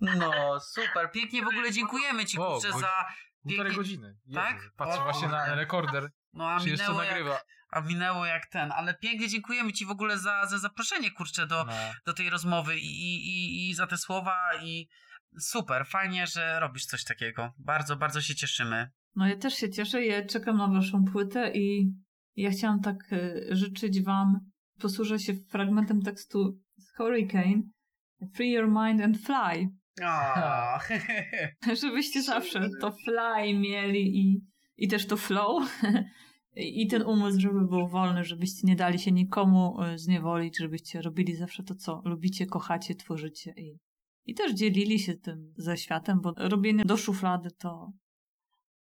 No, super, pięknie w ogóle dziękujemy Ci, kurczę, za... Półtorej godziny. Jezu, Tak? Patrzę O, właśnie na rekorder, No, a czy jeszcze minęło, jak, nagrywa. A minęło jak ten, ale pięknie dziękujemy Ci w ogóle za, za zaproszenie, kurczę, do, No. do tej rozmowy i, i, i, i za te słowa i super, fajnie, że robisz coś takiego. Bardzo, bardzo się cieszymy. No ja też się cieszę, ja czekam na waszą płytę i ja chciałam tak y, życzyć wam, posłużę się fragmentem tekstu z Hurricane, Free your mind and fly. O. Żebyście zawsze to fly mieli i, i też to flow. I ten umysł, żeby był wolny, żebyście nie dali się nikomu y, zniewolić, żebyście robili zawsze to, co lubicie, kochacie, tworzycie i, i też dzielili się tym ze światem, bo robienie do szuflady to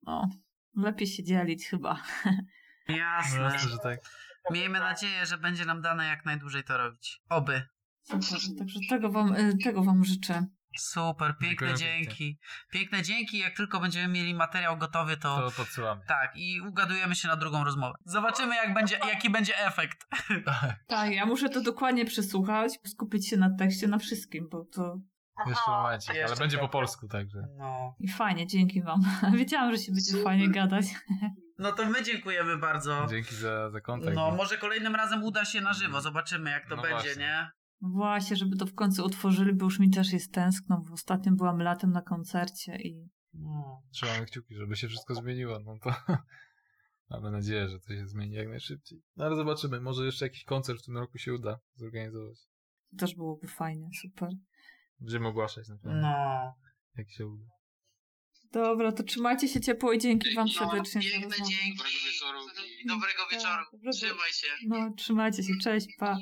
no, lepiej się dzielić chyba. Jasne. Jasne, że tak. Miejmy nadzieję, że będzie nam dane jak najdłużej to robić. Oby. Super, także tego wam, y, tego wam życzę. Super, piękne Dziękuję dzięki. Piękne dzięki. Jak tylko będziemy mieli materiał gotowy, to, To podsyłamy. tak i ugadujemy się na drugą rozmowę. Zobaczymy, jak będzie, jaki będzie efekt. Tak, ja muszę to dokładnie przesłuchać, skupić się na tekście, na wszystkim, bo to Jeszcze momencik, ale będzie po polsku, także. No. i fajnie, dzięki wam. Wiedziałam, że się będzie fajnie gadać. No to my dziękujemy bardzo. Dzięki za, za kontakt. No, może kolejnym razem uda się na żywo. Zobaczymy, jak to No będzie, właśnie. nie? Właśnie, żeby to w końcu otworzyli, bo już mi też jest tęskno, bo ostatnio byłam latem na koncercie i No. Trzymamy kciuki, żeby się wszystko zmieniło. No to mamy nadzieję, że to się zmieni jak najszybciej. No ale zobaczymy, może jeszcze jakiś koncert w tym roku się uda zorganizować. to też byłoby fajnie, super. Będziemy ogłaszać na pewno, No. jak się uda. Dobra, to trzymajcie się ciepło i dzięki wam serdecznie Piękne dzięki. Dobrego wieczoru i- Dobrego wieczoru. dobrego- Trzymaj się. No, trzymajcie się, cześć, pa.